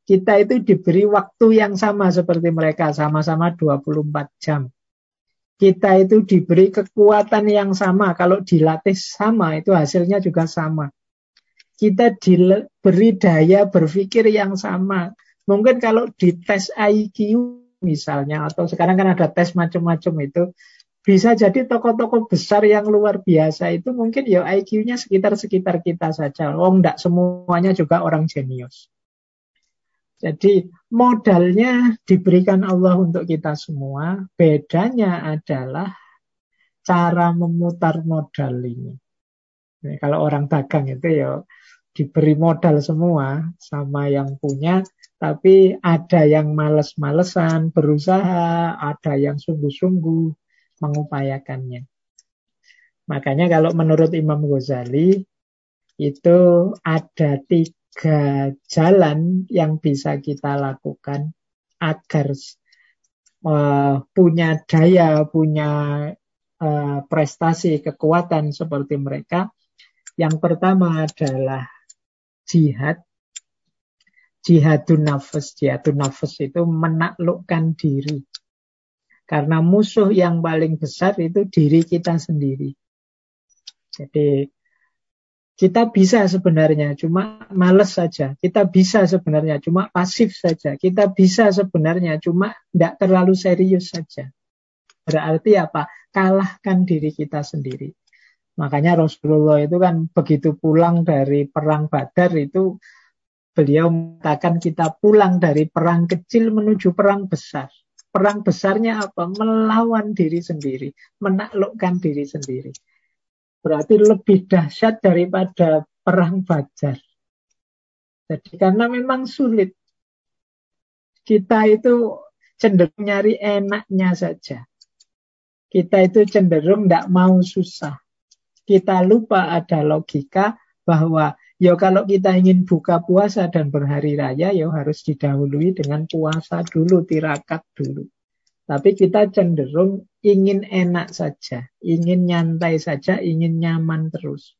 Kita itu diberi waktu yang sama seperti mereka, sama-sama 24 jam. Kita itu diberi kekuatan yang sama, kalau dilatih sama itu hasilnya juga sama. Kita diberi daya berpikir yang sama. Mungkin kalau dites IQ misalnya, atau sekarang kan ada tes macam-macam itu, bisa jadi tokoh-tokoh besar yang luar biasa itu mungkin ya IQ-nya sekitar-sekitar kita saja. Oh enggak semuanya juga orang jenius. Jadi modalnya diberikan Allah untuk kita semua. Bedanya adalah cara memutar modal ini. Jadi, kalau orang dagang itu ya diberi modal semua sama yang punya, tapi ada yang males-malesan berusaha, ada yang sungguh-sungguh mengupayakannya. Makanya kalau menurut Imam Ghazali itu ada tiga jalan yang bisa kita lakukan agar uh, punya daya, punya uh, prestasi, kekuatan seperti mereka. Yang pertama adalah jihad. Jihadun nafas. Jihadun nafas itu menaklukkan diri. Karena musuh yang paling besar itu diri kita sendiri. Jadi kita bisa sebenarnya, cuma males saja. Kita bisa sebenarnya, cuma pasif saja. Kita bisa sebenarnya, cuma tidak terlalu serius saja. Berarti apa? Kalahkan diri kita sendiri. Makanya Rasulullah itu kan begitu pulang dari perang Badar itu beliau mengatakan kita pulang dari perang kecil menuju perang besar. Perang besarnya apa? Melawan diri sendiri, menaklukkan diri sendiri berarti lebih dahsyat daripada perang Badar. Jadi karena memang sulit. Kita itu cenderung nyari enaknya saja. Kita itu cenderung tidak mau susah. Kita lupa ada logika bahwa ya kalau kita ingin buka puasa dan berhari raya ya harus didahului dengan puasa dulu, tirakat dulu. Tapi kita cenderung ingin enak saja, ingin nyantai saja, ingin nyaman terus.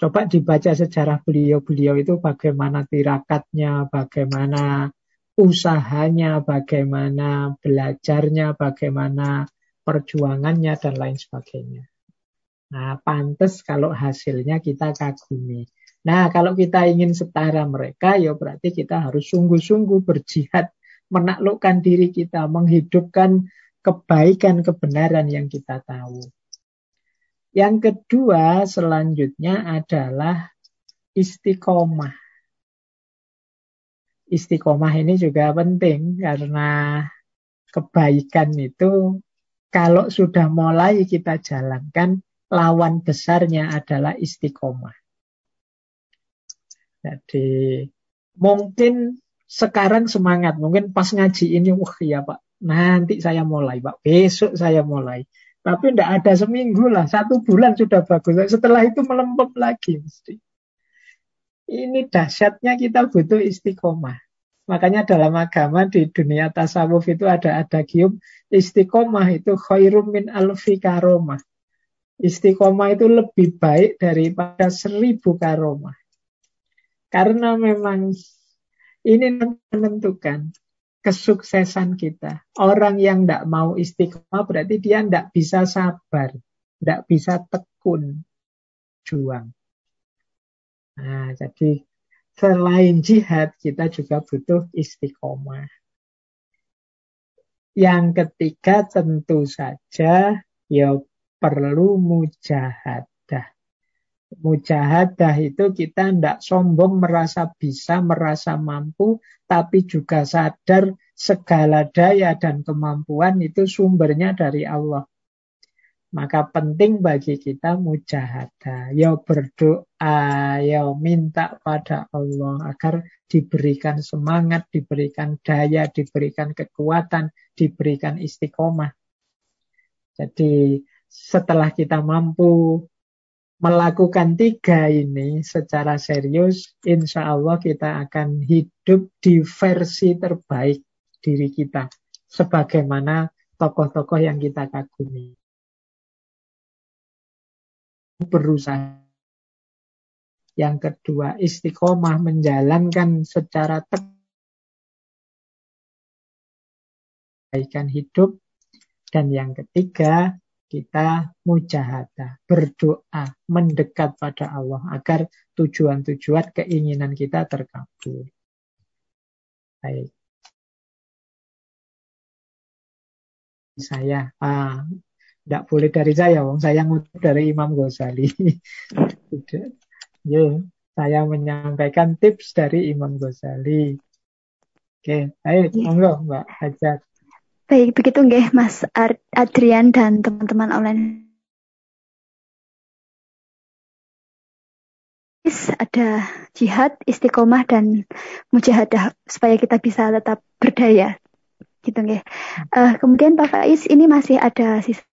Coba dibaca sejarah beliau-beliau itu bagaimana tirakatnya, bagaimana usahanya, bagaimana belajarnya, bagaimana perjuangannya, dan lain sebagainya. Nah, pantas kalau hasilnya kita kagumi. Nah, kalau kita ingin setara mereka, ya berarti kita harus sungguh-sungguh berjihad menaklukkan diri kita, menghidupkan kebaikan kebenaran yang kita tahu. Yang kedua selanjutnya adalah istiqomah. Istiqomah ini juga penting karena kebaikan itu kalau sudah mulai kita jalankan, lawan besarnya adalah istiqomah. Jadi mungkin sekarang semangat. Mungkin pas ngaji ini, wah iya Pak, nanti saya mulai Pak, besok saya mulai. Tapi tidak ada seminggu lah, satu bulan sudah bagus. Setelah itu melempem lagi mesti. Ini dahsyatnya kita butuh istiqomah. Makanya dalam agama di dunia tasawuf itu ada adagium istiqomah itu khairum min alfi karomah. Istiqomah itu lebih baik daripada seribu karomah. Karena memang ini menentukan kesuksesan kita. Orang yang tidak mau istiqomah berarti dia tidak bisa sabar, tidak bisa tekun, juang. Nah, jadi selain jihad kita juga butuh istiqomah. Yang ketiga tentu saja ya perlu mujahadah. Mujahadah itu kita tidak sombong merasa bisa, merasa mampu, tapi juga sadar segala daya dan kemampuan itu sumbernya dari Allah. Maka penting bagi kita mujahadah. Ya berdoa, ya minta pada Allah agar diberikan semangat, diberikan daya, diberikan kekuatan, diberikan istiqomah. Jadi setelah kita mampu melakukan tiga ini secara serius, insya Allah kita akan hidup di versi terbaik diri kita. Sebagaimana tokoh-tokoh yang kita kagumi. Berusaha. Yang kedua, istiqomah menjalankan secara kebaikan hidup. Dan yang ketiga, kita mujahadah, berdoa, mendekat pada Allah agar tujuan-tujuan keinginan kita terkabul. Baik. Saya, ah, tidak boleh dari saya, wong saya ngutip dari Imam Ghazali. Yo, saya menyampaikan tips dari Imam Ghazali. Oke, baik, monggo Mbak Hajat. Baik, begitu nggih Mas Adrian dan teman-teman online. Ada jihad, istiqomah dan mujahadah supaya kita bisa tetap berdaya. Gitu nggih. Uh, kemudian Pak Faiz ini masih ada sisa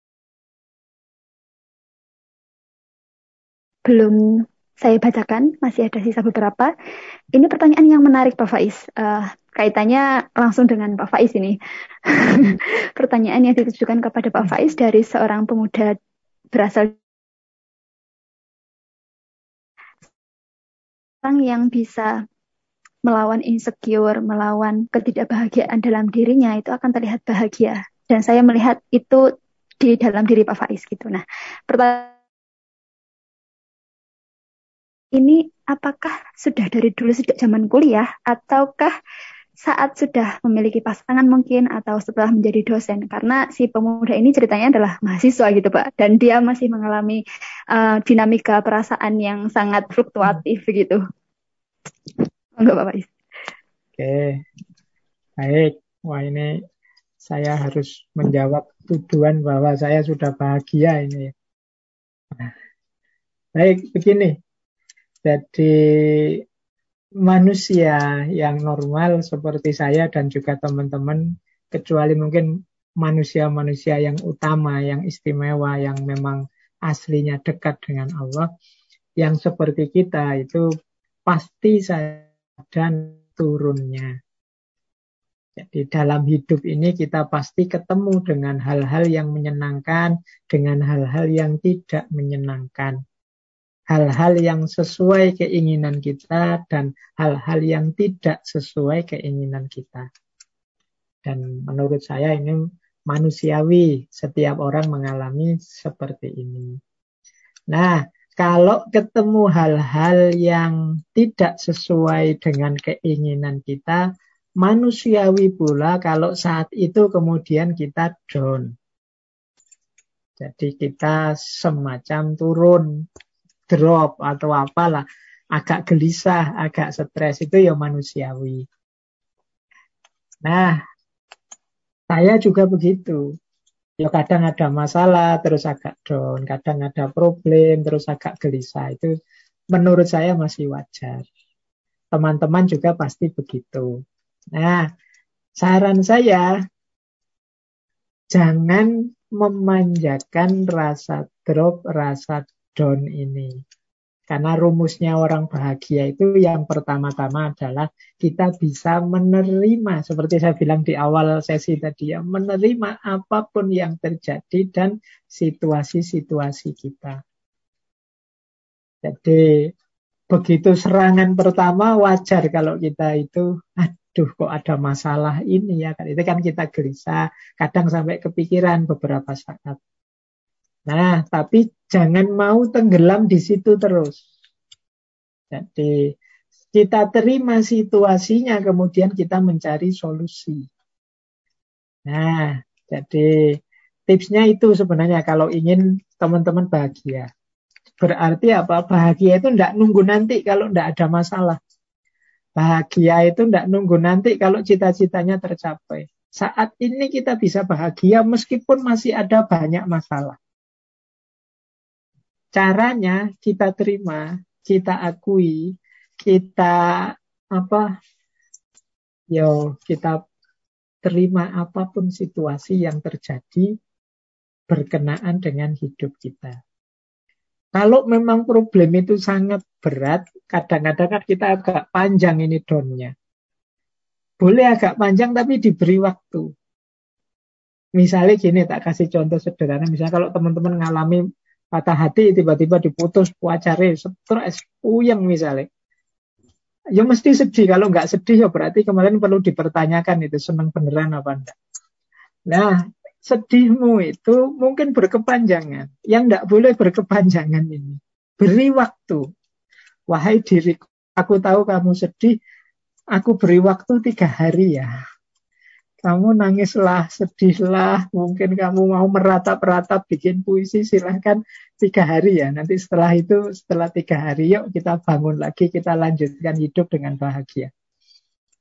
belum saya bacakan, masih ada sisa beberapa. Ini pertanyaan yang menarik Pak Faiz. Uh, kaitannya langsung dengan Pak Faiz ini. pertanyaan yang ditujukan kepada Pak Faiz dari seorang pemuda berasal orang yang bisa melawan insecure, melawan ketidakbahagiaan dalam dirinya itu akan terlihat bahagia. Dan saya melihat itu di dalam diri Pak Faiz gitu. Nah, pertanyaan ini apakah sudah dari dulu sejak zaman kuliah ataukah saat sudah memiliki pasangan mungkin atau setelah menjadi dosen karena si pemuda ini ceritanya adalah mahasiswa gitu Pak dan dia masih mengalami uh, dinamika perasaan yang sangat fluktuatif begitu. Enggak Pak Faiz. Oke. Baik. Wah ini saya harus menjawab tuduhan bahwa saya sudah bahagia ini. Nah, baik, begini. Jadi manusia yang normal seperti saya dan juga teman-teman, kecuali mungkin manusia-manusia yang utama, yang istimewa, yang memang aslinya dekat dengan Allah, yang seperti kita itu pasti saya dan turunnya. Jadi dalam hidup ini kita pasti ketemu dengan hal-hal yang menyenangkan, dengan hal-hal yang tidak menyenangkan hal-hal yang sesuai keinginan kita dan hal-hal yang tidak sesuai keinginan kita. Dan menurut saya ini manusiawi, setiap orang mengalami seperti ini. Nah, kalau ketemu hal-hal yang tidak sesuai dengan keinginan kita, manusiawi pula kalau saat itu kemudian kita down. Jadi kita semacam turun drop atau apalah agak gelisah, agak stres itu ya manusiawi. Nah, saya juga begitu. Ya kadang ada masalah terus agak down, kadang ada problem terus agak gelisah. Itu menurut saya masih wajar. Teman-teman juga pasti begitu. Nah, saran saya jangan memanjakan rasa drop, rasa down ini. Karena rumusnya orang bahagia itu yang pertama-tama adalah kita bisa menerima, seperti saya bilang di awal sesi tadi ya, menerima apa pun yang terjadi dan situasi-situasi kita. Jadi begitu serangan pertama wajar kalau kita itu, aduh kok ada masalah ini ya, itu kan kita gelisah, kadang sampai kepikiran beberapa saat. Nah, tapi jangan mau tenggelam di situ terus. Jadi kita terima situasinya, kemudian kita mencari solusi. Nah, jadi tipsnya itu sebenarnya kalau ingin teman-teman bahagia. Berarti apa? Bahagia itu tidak nunggu nanti kalau tidak ada masalah. Bahagia itu tidak nunggu nanti kalau cita-citanya tercapai. Saat ini kita bisa bahagia meskipun masih ada banyak masalah. Caranya kita terima, kita akui, kita apa? Yo, kita terima apa pun situasi yang terjadi berkenaan dengan hidup kita. Kalau memang problem itu sangat berat, kadang-kadang kan kita agak panjang ini donnya. Boleh agak panjang tapi diberi waktu. Misalnya gini, tak kasih contoh sederhana. Misalnya kalau teman-teman mengalami patah hati, tiba-tiba diputus, puacare, stres, puyeng misalnya. Ya mesti sedih. Kalau nggak sedih ya berarti kemarin perlu dipertanyakan itu senang beneran apa enggak. Nah, sedihmu itu mungkin berkepanjangan. Yang tidak boleh berkepanjangan ini. Beri waktu. Wahai diri, aku tahu kamu sedih, aku beri waktu tiga hari ya. Kamu nangislah, sedihlah, mungkin kamu mau meratap-ratap, bikin puisi, silahkan tiga hari ya. Nanti setelah itu, setelah tiga hari, yuk kita bangun lagi, kita lanjutkan hidup dengan bahagia.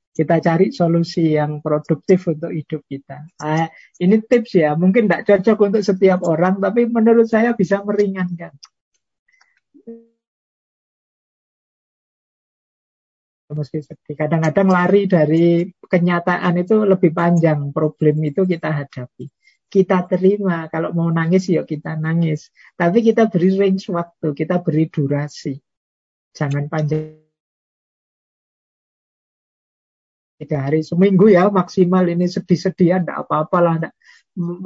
Kita cari solusi yang produktif untuk hidup kita. Nah, ini tips ya, mungkin tidak cocok untuk setiap orang, tapi menurut saya bisa meringankan. Meski sedih. Kadang-kadang lari dari kenyataan itu lebih panjang. Problem itu kita hadapi. Kita terima. Kalau mau nangis, yuk kita nangis. Tapi kita beri range waktu. Kita beri durasi. Jangan panjang tiga hari seminggu ya maksimal ini sedih-sedihan tidak apa-apa lah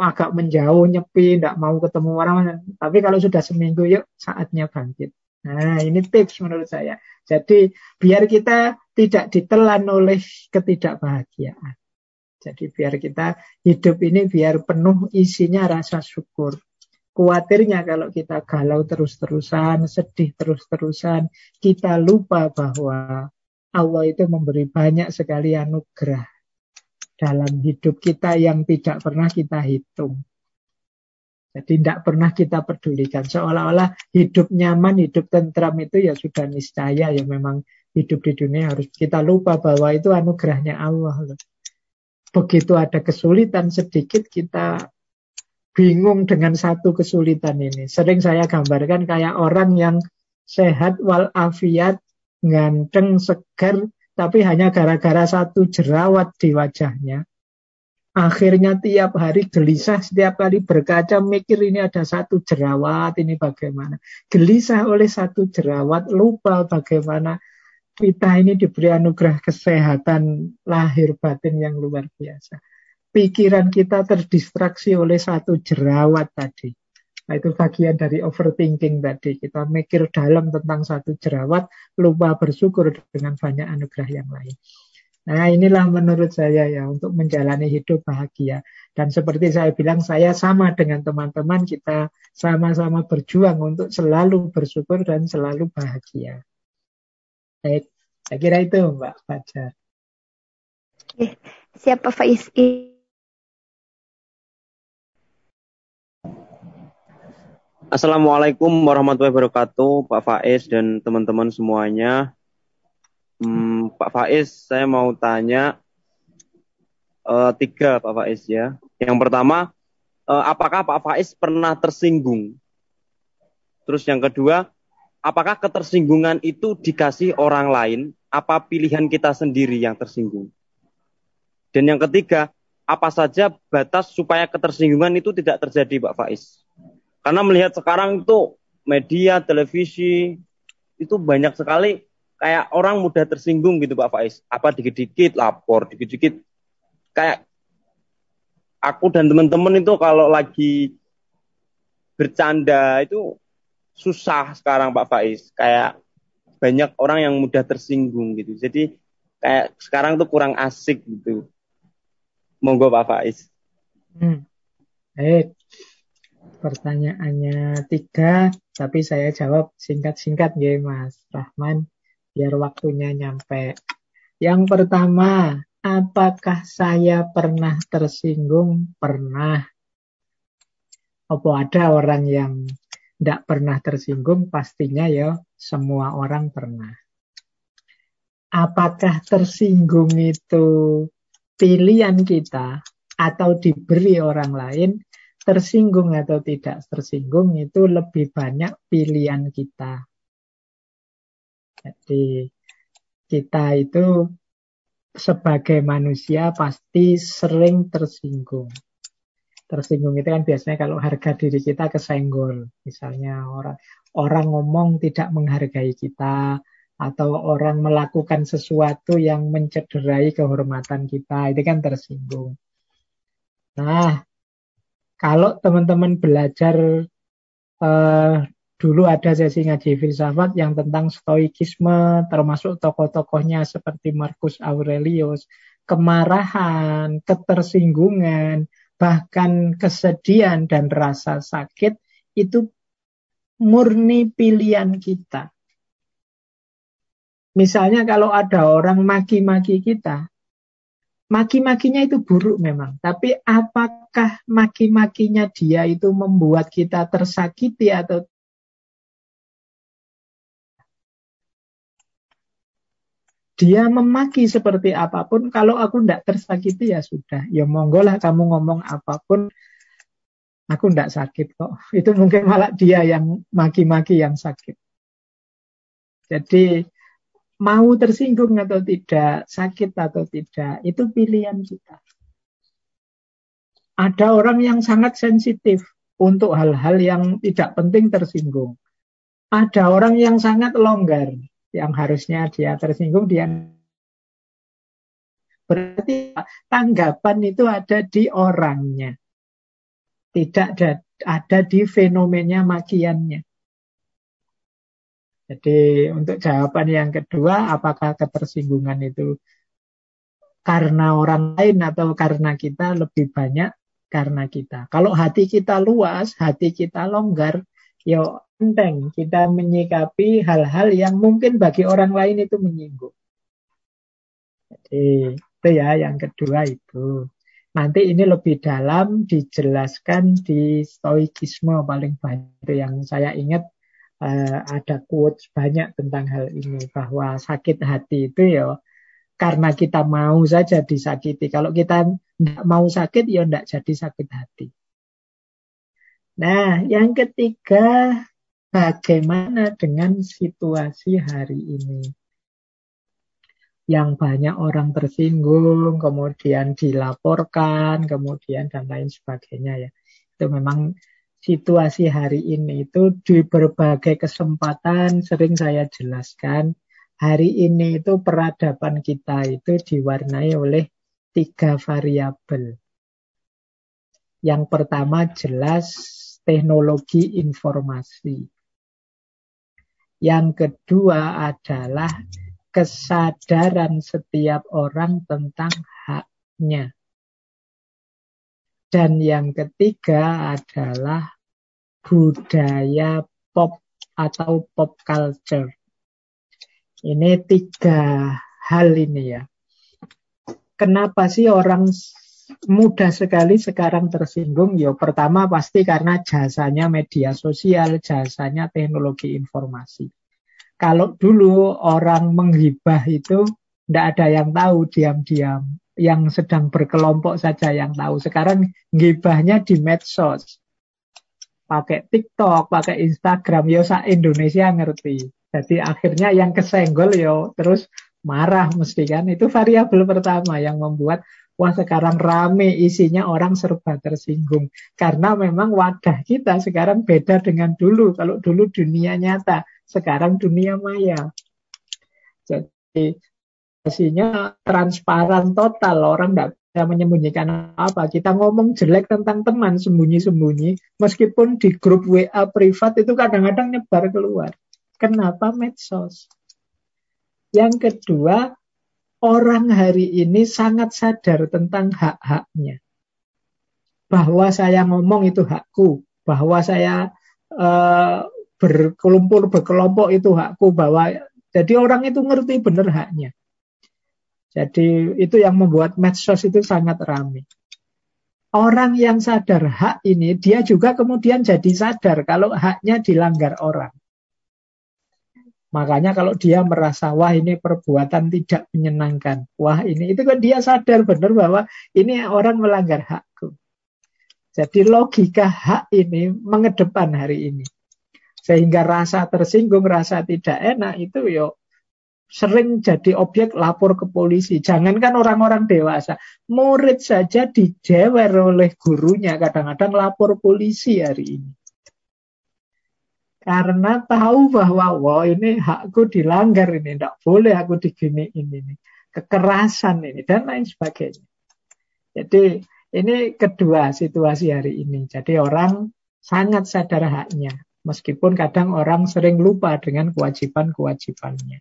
agak menjauh nyepi tidak mau ketemu orang tapi kalau sudah seminggu yuk saatnya bangkit nah ini tips menurut saya. Jadi biar kita tidak ditelan oleh ketidakbahagiaan. Jadi biar kita hidup ini biar penuh isinya rasa syukur. Kuatirnya kalau kita galau terus-terusan, sedih terus-terusan, kita lupa bahwa Allah itu memberi banyak sekali anugerah dalam hidup kita yang tidak pernah kita hitung. Jadi tidak pernah kita pedulikan. Seolah-olah hidup nyaman, hidup tentram itu ya sudah niscaya ya memang hidup di dunia harus kita lupa bahwa itu anugerahnya Allah. Begitu ada kesulitan sedikit kita bingung dengan satu kesulitan ini. Sering saya gambarkan kayak orang yang sehat walafiat ganteng, segar, tapi hanya gara-gara satu jerawat di wajahnya. Akhirnya tiap hari gelisah, setiap kali berkaca mikir ini ada satu jerawat, ini bagaimana. Gelisah oleh satu jerawat, lupa bagaimana kita ini diberi anugerah kesehatan lahir batin yang luar biasa. Pikiran kita terdistraksi oleh satu jerawat tadi. Nah, itu bagian dari overthinking tadi. Kita mikir dalam tentang satu jerawat, lupa bersyukur dengan banyak anugerah yang lain. Nah, inilah menurut saya ya untuk menjalani hidup bahagia. Dan seperti saya bilang, saya sama dengan teman-teman, kita sama-sama berjuang untuk selalu bersyukur dan selalu bahagia. Baik, saya kira itu Mbak Fajar. Siapa Faiz? Assalamualaikum warahmatullahi wabarakatuh, Pak Faiz dan teman-teman semuanya. Hmm, Pak Faiz, saya mau tanya uh, tiga, Pak Faiz ya. Yang pertama, uh, apakah Pak Faiz pernah tersinggung? Terus yang kedua, apakah ketersinggungan itu dikasih orang lain? Apa pilihan kita sendiri yang tersinggung? Dan yang ketiga, apa saja batas supaya ketersinggungan itu tidak terjadi, Pak Faiz? Karena melihat sekarang itu media, televisi itu banyak sekali kayak orang mudah tersinggung gitu Pak Faiz. Apa dikit-dikit lapor, dikit-dikit kayak aku dan teman-teman itu kalau lagi bercanda itu susah sekarang Pak Faiz. Kayak banyak orang yang mudah tersinggung gitu. Jadi kayak sekarang tuh kurang asik gitu. Monggo Pak Faiz. Hmm. Baik. Pertanyaannya tiga, tapi saya jawab singkat-singkat ya Mas Rahman, biar waktunya nyampe. Yang pertama, apakah saya pernah tersinggung? Pernah. Apa ada orang yang tidak pernah tersinggung? Pastinya ya semua orang pernah. Apakah tersinggung itu pilihan kita atau diberi orang lain? Tersinggung atau tidak tersinggung itu lebih banyak pilihan kita. Jadi kita itu sebagai manusia pasti sering tersinggung. Tersinggung itu kan biasanya kalau harga diri kita kesenggol. Misalnya orang orang ngomong tidak menghargai kita atau orang melakukan sesuatu yang mencederai kehormatan kita, itu kan tersinggung. Nah, kalau teman-teman belajar uh, dulu ada sesi ngaji filsafat yang tentang stoikisme, termasuk tokoh-tokohnya seperti Marcus Aurelius, kemarahan, ketersinggungan, bahkan kesedihan dan rasa sakit itu murni pilihan kita. Misalnya kalau ada orang maki-maki kita, maki-makinya itu buruk memang, tapi apakah maki-makinya dia itu membuat kita tersakiti atau dia memaki seperti apa pun, kalau aku tidak tersakiti ya sudah. Ya monggo lah kamu ngomong apa pun, aku tidak sakit kok. Itu mungkin malah dia yang maki-maki yang sakit. Jadi mau tersinggung atau tidak, sakit atau tidak, itu pilihan kita. Ada orang yang sangat sensitif untuk hal-hal yang tidak penting tersinggung. Ada orang yang sangat longgar yang harusnya dia tersinggung dia berarti tanggapan itu ada di orangnya. Tidak ada, ada di fenomena makiannya. Jadi untuk jawaban yang kedua apakah ketersinggungan itu karena orang lain atau karena kita lebih banyak? Karena kita. Kalau hati kita luas, hati kita longgar, ya enteng kita menyikapi hal-hal yang mungkin bagi orang lain itu menyinggung. Jadi itu ya yang kedua itu. Nanti ini lebih dalam dijelaskan di stoikisme paling banyak yang saya ingat uh, ada quotes banyak tentang hal ini bahwa sakit hati itu ya karena kita mau saja disakiti. Kalau kita tidak mau sakit ya tidak jadi sakit hati. Nah, yang ketiga bagaimana dengan situasi hari ini? Yang banyak orang tersinggung, kemudian dilaporkan, kemudian dan lain sebagainya ya. Itu memang situasi hari ini itu di berbagai kesempatan sering saya jelaskan. Hari ini itu peradaban kita itu diwarnai oleh tiga variabel. Yang pertama jelas teknologi informasi. Yang kedua adalah kesadaran setiap orang tentang haknya. Dan yang ketiga adalah budaya pop atau pop culture. Ini tiga hal ini ya. Kenapa sih orang mudah sekali sekarang tersinggung? Ya pertama pasti karena jasanya media sosial, jasanya teknologi informasi. Kalau dulu orang menghibah itu tidak ada yang tahu diam-diam. Yang sedang berkelompok saja yang tahu. Sekarang gibahnya di medsos. Pakai TikTok, pakai Instagram. Ya Indonesia ngerti. Jadi akhirnya yang kesenggol yo ya terus marah mesti kan. Itu variabel pertama yang membuat Wah sekarang rame isinya orang serba tersinggung. Karena memang wadah kita sekarang beda dengan dulu. Kalau dulu dunia nyata, sekarang dunia maya. Jadi isinya transparan total. Orang tidak bisa menyembunyikan apa. Kita ngomong jelek tentang teman sembunyi-sembunyi. Meskipun di grup WA privat itu kadang-kadang nyebar keluar. Kenapa medsos? Yang kedua, orang hari ini sangat sadar tentang hak-haknya. Bahwa saya ngomong itu hakku, bahwa saya uh, berkelompok berkelompok itu hakku, bahwa jadi orang itu ngerti benar haknya. Jadi itu yang membuat medsos itu sangat ramai. Orang yang sadar hak ini, dia juga kemudian jadi sadar kalau haknya dilanggar orang. Makanya kalau dia merasa, wah ini perbuatan tidak menyenangkan. Wah ini, itu kan dia sadar benar bahwa ini orang melanggar hakku. Jadi logika hak ini mengedepan hari ini. Sehingga rasa tersinggung, rasa tidak enak itu yo sering jadi objek lapor ke polisi. Jangankan orang-orang dewasa, murid saja dijewer oleh gurunya kadang-kadang lapor polisi hari ini. Karena tahu bahwa wah ini hakku dilanggar ini, tidak boleh aku digini ini, kekerasan ini dan lain sebagainya. Jadi ini kedua situasi hari ini. Jadi orang sangat sadar haknya. Meskipun kadang orang sering lupa dengan kewajiban-kewajibannya.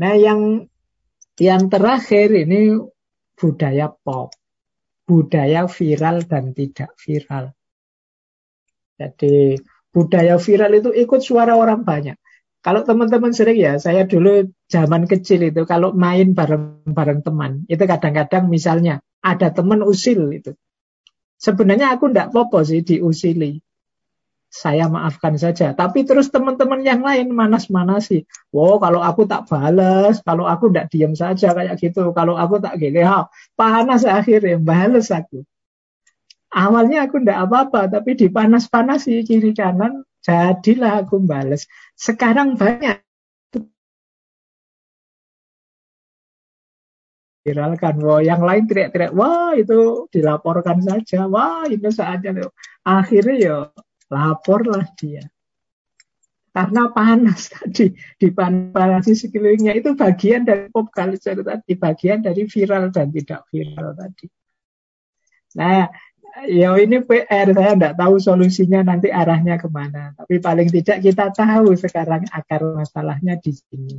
Nah, yang yang terakhir ini budaya pop. Budaya viral dan tidak viral. Jadi budaya viral itu ikut suara orang banyak. Kalau teman-teman sering ya, saya dulu zaman kecil itu kalau main bareng-bareng teman, itu kadang-kadang misalnya ada teman usil itu. Sebenarnya aku tidak popo sih diusili saya maafkan saja. Tapi terus teman-teman yang lain manas-manasi. Wow, kalau aku tak balas, kalau aku tidak diam saja kayak gitu, kalau aku tak gini, ha, panas akhirnya, balas aku. Awalnya aku tidak apa-apa, tapi dipanas-panasi kiri kanan, jadilah aku balas. Sekarang banyak viralkan. Wah, yang lain teriak-teriak, wah itu dilaporkan saja, wah ini saatnya. Akhirnya ya laporlah dia. Karena panas tadi, dipanasi sekelilingnya itu bagian dari pop culture tadi, bagian dari viral dan tidak viral tadi. Nah, ya ini PR, saya tidak tahu solusinya nanti arahnya ke mana. Tapi paling tidak kita tahu sekarang akar masalahnya di sini.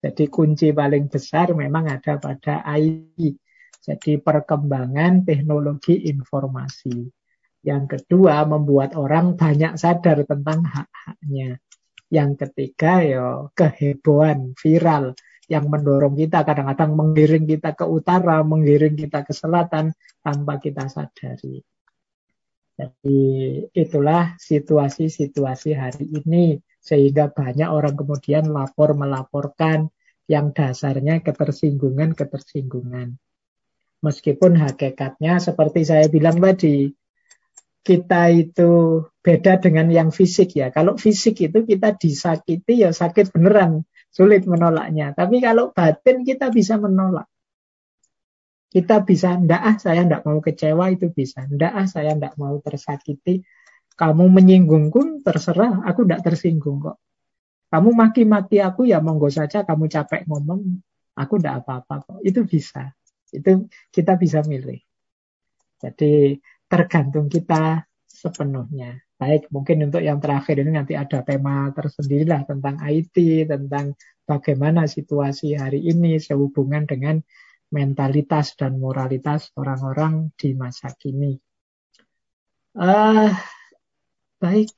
Jadi kunci paling besar memang ada pada IT. Jadi perkembangan teknologi informasi. Yang kedua, membuat orang banyak sadar tentang hak-haknya. Yang ketiga, ya kehebohan viral yang mendorong kita kadang-kadang menggiring kita ke utara, menggiring kita ke selatan tanpa kita sadari. Jadi itulah situasi-situasi hari ini sehingga banyak orang kemudian lapor melaporkan yang dasarnya ketersinggungan-ketersinggungan. Meskipun hakikatnya seperti saya bilang tadi, kita itu beda dengan yang fisik ya. Kalau fisik itu kita disakiti ya sakit beneran, sulit menolaknya. Tapi kalau batin kita bisa menolak. Kita bisa, ndak ah saya ndak mau kecewa itu bisa. Ndak ah saya ndak mau tersakiti. Kamu menyinggungku terserah, aku ndak tersinggung kok. Kamu maki-maki aku ya monggo saja kamu capek ngomong, aku ndak apa-apa kok. Itu bisa. Itu kita bisa milih. Jadi tergantung kita sepenuhnya. Baik, mungkin untuk yang terakhir ini nanti ada tema tersendiri lah tentang IT, tentang bagaimana situasi hari ini sehubungan dengan mentalitas dan moralitas orang-orang di masa kini. Uh, baik,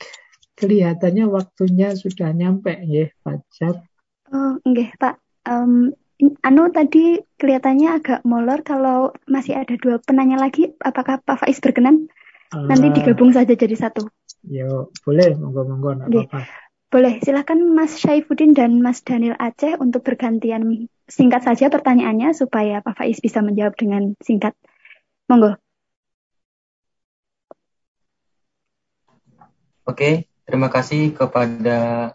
kelihatannya waktunya sudah nyampe ya, Fajar. Oh, enggak, Pak. Um, Anu tadi kelihatannya agak molor kalau masih ada dua penanya lagi. Apakah Pak Faiz berkenan? Uh, Nanti digabung saja jadi satu. Yo, boleh, monggo-monggo, apa-apa. Boleh, silakan Mas Syaifuddin dan Mas Daniel Aceh untuk bergantian singkat saja pertanyaannya supaya Pak Faiz bisa menjawab dengan singkat. Monggo. Oke, terima kasih kepada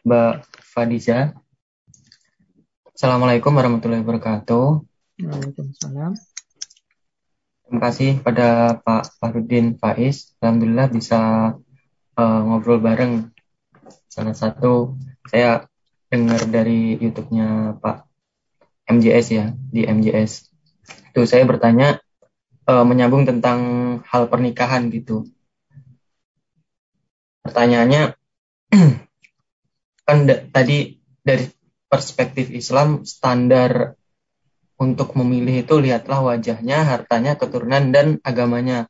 Mbak Fadiza Assalamualaikum warahmatullahi wabarakatuh. Waalaikumsalam. Terima kasih pada Pak Farudin Faiz. Alhamdulillah bisa uh, ngobrol bareng. Salah satu saya dengar dari YouTube-nya Pak MJS ya, di MJS. Itu saya bertanya uh, menyambung tentang hal pernikahan gitu. Pertanyaannya kan tadi dari perspektif Islam standar untuk memilih itu lihatlah wajahnya, hartanya, keturunan dan agamanya.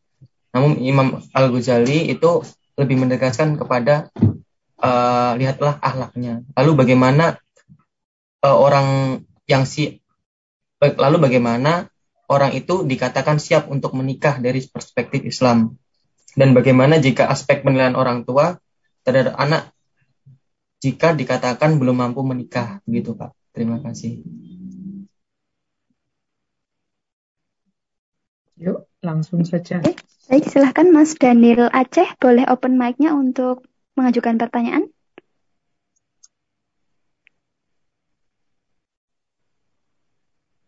Namun Imam Al Ghazali itu lebih mendekatkan kepada uh, lihatlah ahlaknya. Lalu bagaimana uh, orang yang si lalu bagaimana orang itu dikatakan siap untuk menikah dari perspektif Islam? Dan bagaimana jika aspek penilaian orang tua terhadap anak jika dikatakan belum mampu menikah? Begitu Pak. Terima kasih. Yuk, langsung saja. Oke, baik, silahkan Mas Daniel Aceh, boleh open mic-nya untuk mengajukan pertanyaan?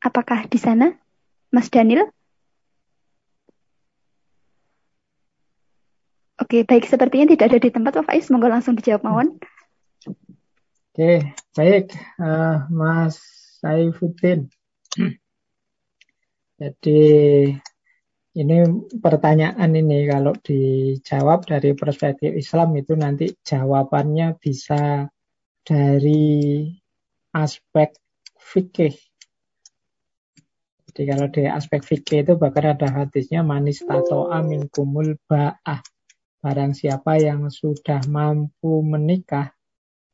Apakah di sana, Mas Daniel? Oke, baik. Sepertinya tidak ada di tempat Pak Faiz. Semoga langsung dijawab, Mawon. Oke, baik. Uh, Mas Saifuddin. Jadi, ini pertanyaan ini kalau dijawab dari perspektif Islam itu nanti jawabannya bisa dari aspek fikih jadi kalau di aspek fikih itu bahkan ada hadisnya manis tato amin kumul ba'ah. Barang siapa yang sudah mampu menikah,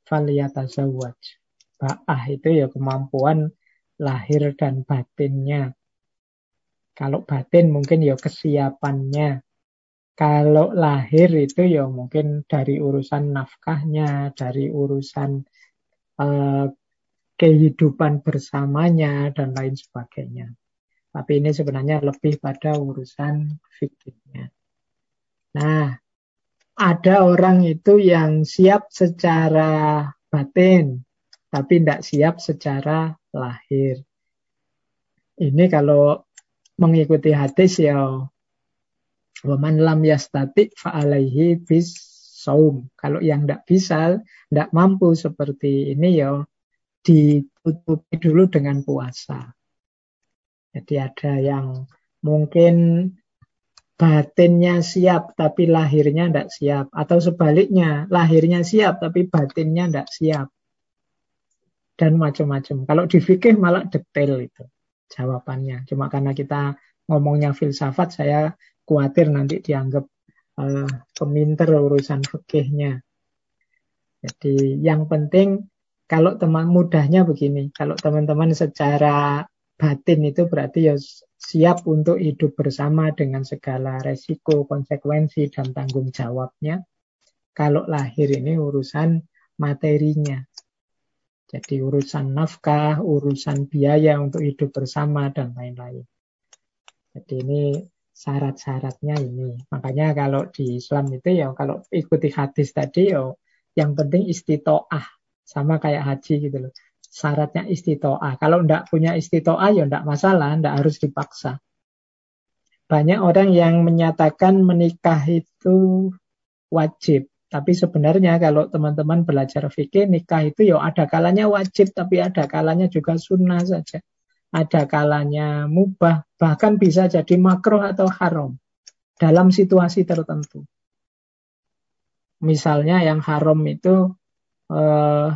faliyatazawaj. Ba'ah itu ya kemampuan lahir dan batinnya. Kalau batin mungkin ya kesiapannya. Kalau lahir itu ya mungkin dari urusan nafkahnya, dari urusan uh, kehidupan bersamanya, dan lain sebagainya. Tapi ini sebenarnya lebih pada urusan fikihnya. Nah, ada orang itu yang siap secara batin, tapi tidak siap secara lahir. Ini kalau mengikuti hadis ya Waman lam yastati fa'alaihi bis saum. Kalau yang tidak bisa, tidak mampu seperti ini ya ditutupi dulu dengan puasa. Jadi ada yang mungkin batinnya siap tapi lahirnya tidak siap. Atau sebaliknya, lahirnya siap tapi batinnya tidak siap. Dan macam-macam. Kalau di fikih malah detail itu jawabannya. Cuma karena kita ngomongnya filsafat, saya khawatir nanti dianggap uh, peminter urusan fikihnya. Jadi yang penting kalau teman mudahnya begini, kalau teman-teman secara batin itu berarti ya siap untuk hidup bersama dengan segala resiko, konsekuensi, dan tanggung jawabnya. Kalau lahir ini urusan materinya. Jadi urusan nafkah, urusan biaya untuk hidup bersama, dan lain-lain. Jadi ini syarat-syaratnya ini. Makanya kalau di Islam itu ya kalau ikuti hadis tadi ya yang penting istitoah sama kayak haji gitu loh syaratnya istitoah. Kalau tidak punya istitoah ya tidak masalah, tidak harus dipaksa. Banyak orang yang menyatakan menikah itu wajib. Tapi sebenarnya kalau teman-teman belajar fikih, nikah itu ya ada kalanya wajib, tapi ada kalanya juga sunnah saja. Ada kalanya mubah, bahkan bisa jadi makruh atau haram dalam situasi tertentu. Misalnya yang haram itu eh,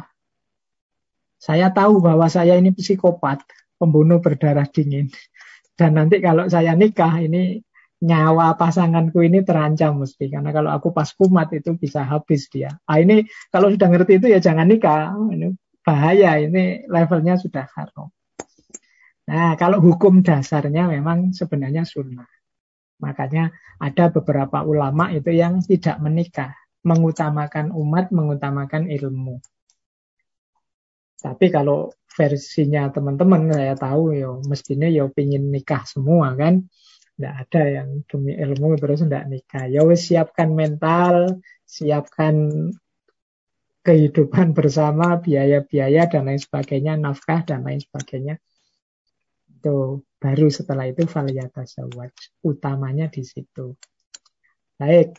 saya tahu bahwa saya ini psikopat, pembunuh berdarah dingin. Dan nanti kalau saya nikah ini nyawa pasanganku ini terancam mesti karena kalau aku pas kumat itu bisa habis dia. Ah ini kalau sudah ngerti itu ya jangan nikah. Ini bahaya ini levelnya sudah haram. Nah, kalau hukum dasarnya memang sebenarnya sunnah. Makanya ada beberapa ulama itu yang tidak menikah, mengutamakan umat, mengutamakan ilmu. Tapi kalau versinya teman-teman saya tahu ya mestinya ya pingin nikah semua kan. Tidak ada yang demi ilmu terus tidak nikah. Ya wis siapkan mental, siapkan kehidupan bersama, biaya-biaya dan lain sebagainya, nafkah dan lain sebagainya. Itu baru setelah itu faliyatazawaj. Utamanya di situ. Baik,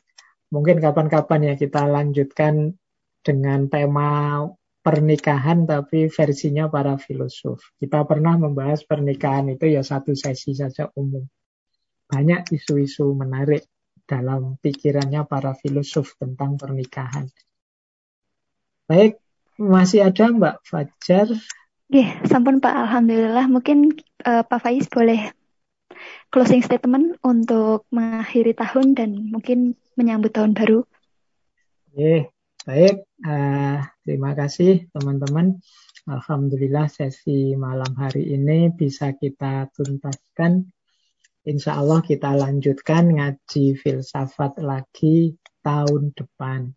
mungkin kapan-kapan ya kita lanjutkan dengan tema pernikahan tapi versinya para filosof. Kita pernah membahas pernikahan itu ya satu sesi saja umum. Banyak isu-isu menarik dalam pikirannya para filosof tentang pernikahan. Baik, masih ada Mbak Fajar? Oke, sampun Pak. Alhamdulillah. Mungkin uh, Pak Faiz boleh closing statement untuk mengakhiri tahun dan mungkin menyambut tahun baru. Oke, baik. Uh, Terima kasih teman-teman. Alhamdulillah sesi malam hari ini bisa kita tuntaskan. Insya Allah kita lanjutkan ngaji filsafat lagi tahun depan.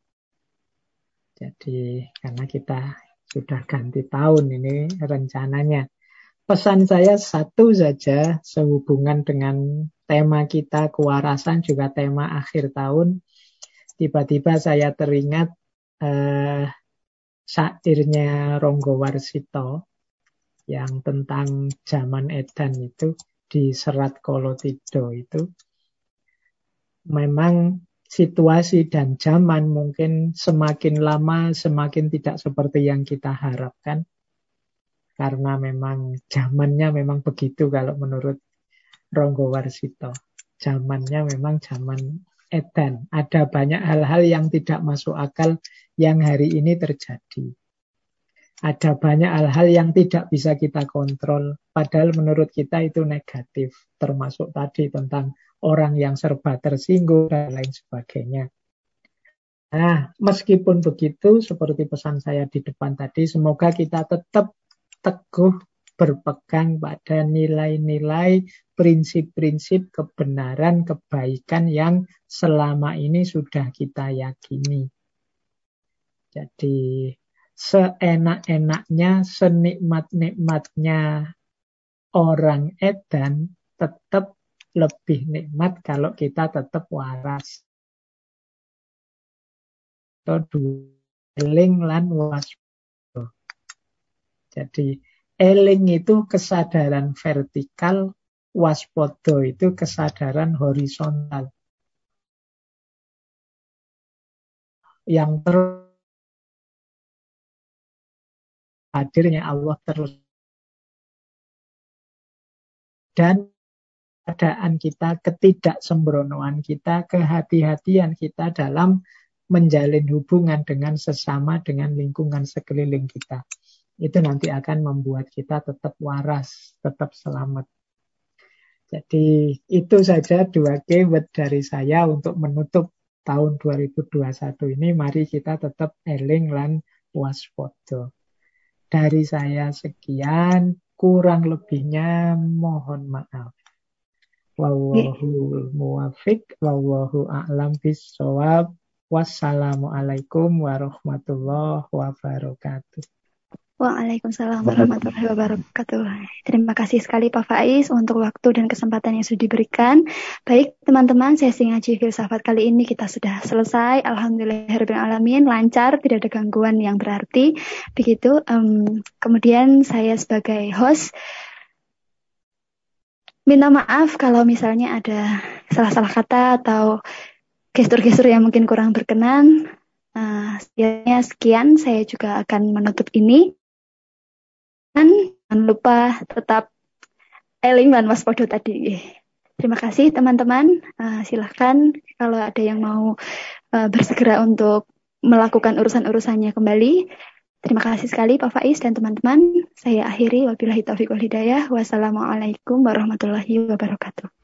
Jadi karena kita sudah ganti tahun ini rencananya. Pesan saya satu saja sehubungan dengan tema kita kewarasan juga tema akhir tahun. Tiba-tiba saya teringat eh, syairnya Ronggo Warsito yang tentang zaman edan itu di Serat Kolotido itu memang situasi dan zaman mungkin semakin lama semakin tidak seperti yang kita harapkan. Karena memang zamannya memang begitu kalau menurut Ronggo Warsito. Zamannya memang zaman edan. Ada banyak hal-hal yang tidak masuk akal yang hari ini terjadi. Ada banyak hal-hal yang tidak bisa kita kontrol, padahal menurut kita itu negatif, termasuk tadi tentang orang yang serba tersinggung dan lain sebagainya. Nah, meskipun begitu, seperti pesan saya di depan tadi, semoga kita tetap teguh berpegang pada nilai-nilai, prinsip-prinsip kebenaran, kebaikan yang selama ini sudah kita yakini. Jadi seenak-enaknya, senikmat-nikmatnya orang edan tetap lebih nikmat kalau kita tetap waras. Eling lan waspada. Jadi eling itu kesadaran vertikal, waspodo itu kesadaran horizontal. Yang terus hadirnya Allah terus. Dan keadaan kita, ketidaksembronoan kita, kehati-hatian kita dalam menjalin hubungan dengan sesama, dengan lingkungan sekeliling kita. Itu nanti akan membuat kita tetap waras, tetap selamat. Jadi itu saja dua keyword dari saya untuk menutup tahun 2021 ini. Mari kita tetap eling lan waspada. Dari saya sekian, kurang lebihnya mohon maaf. Wallahu muwafiq, wallahu a'lam bisawab. Wassalamualaikum warahmatullahi wabarakatuh. Waalaikumsalam warahmatullahi wabarakatuh. Terima kasih sekali Pak Faiz untuk waktu dan kesempatan yang sudah diberikan. Baik teman-teman, sesi ngaji filsafat kali ini kita sudah selesai. Alhamdulillahirrahmanirrahim, lancar, tidak ada gangguan yang berarti. Begitu. Um, kemudian saya sebagai host minta maaf kalau misalnya ada salah-salah kata atau gestur-gestur yang mungkin kurang berkenan. Uh, sekian, saya juga akan menutup ini. Jangan lupa tetap eling dan waspada tadi. Terima kasih teman-teman. Uh, silahkan kalau ada yang mau uh, bersegera untuk melakukan urusan-urusannya kembali. Terima kasih sekali Pak Faiz dan teman-teman. Saya akhiri wabillahi taufiq wal hidayah. Wassalamualaikum warahmatullahi wabarakatuh.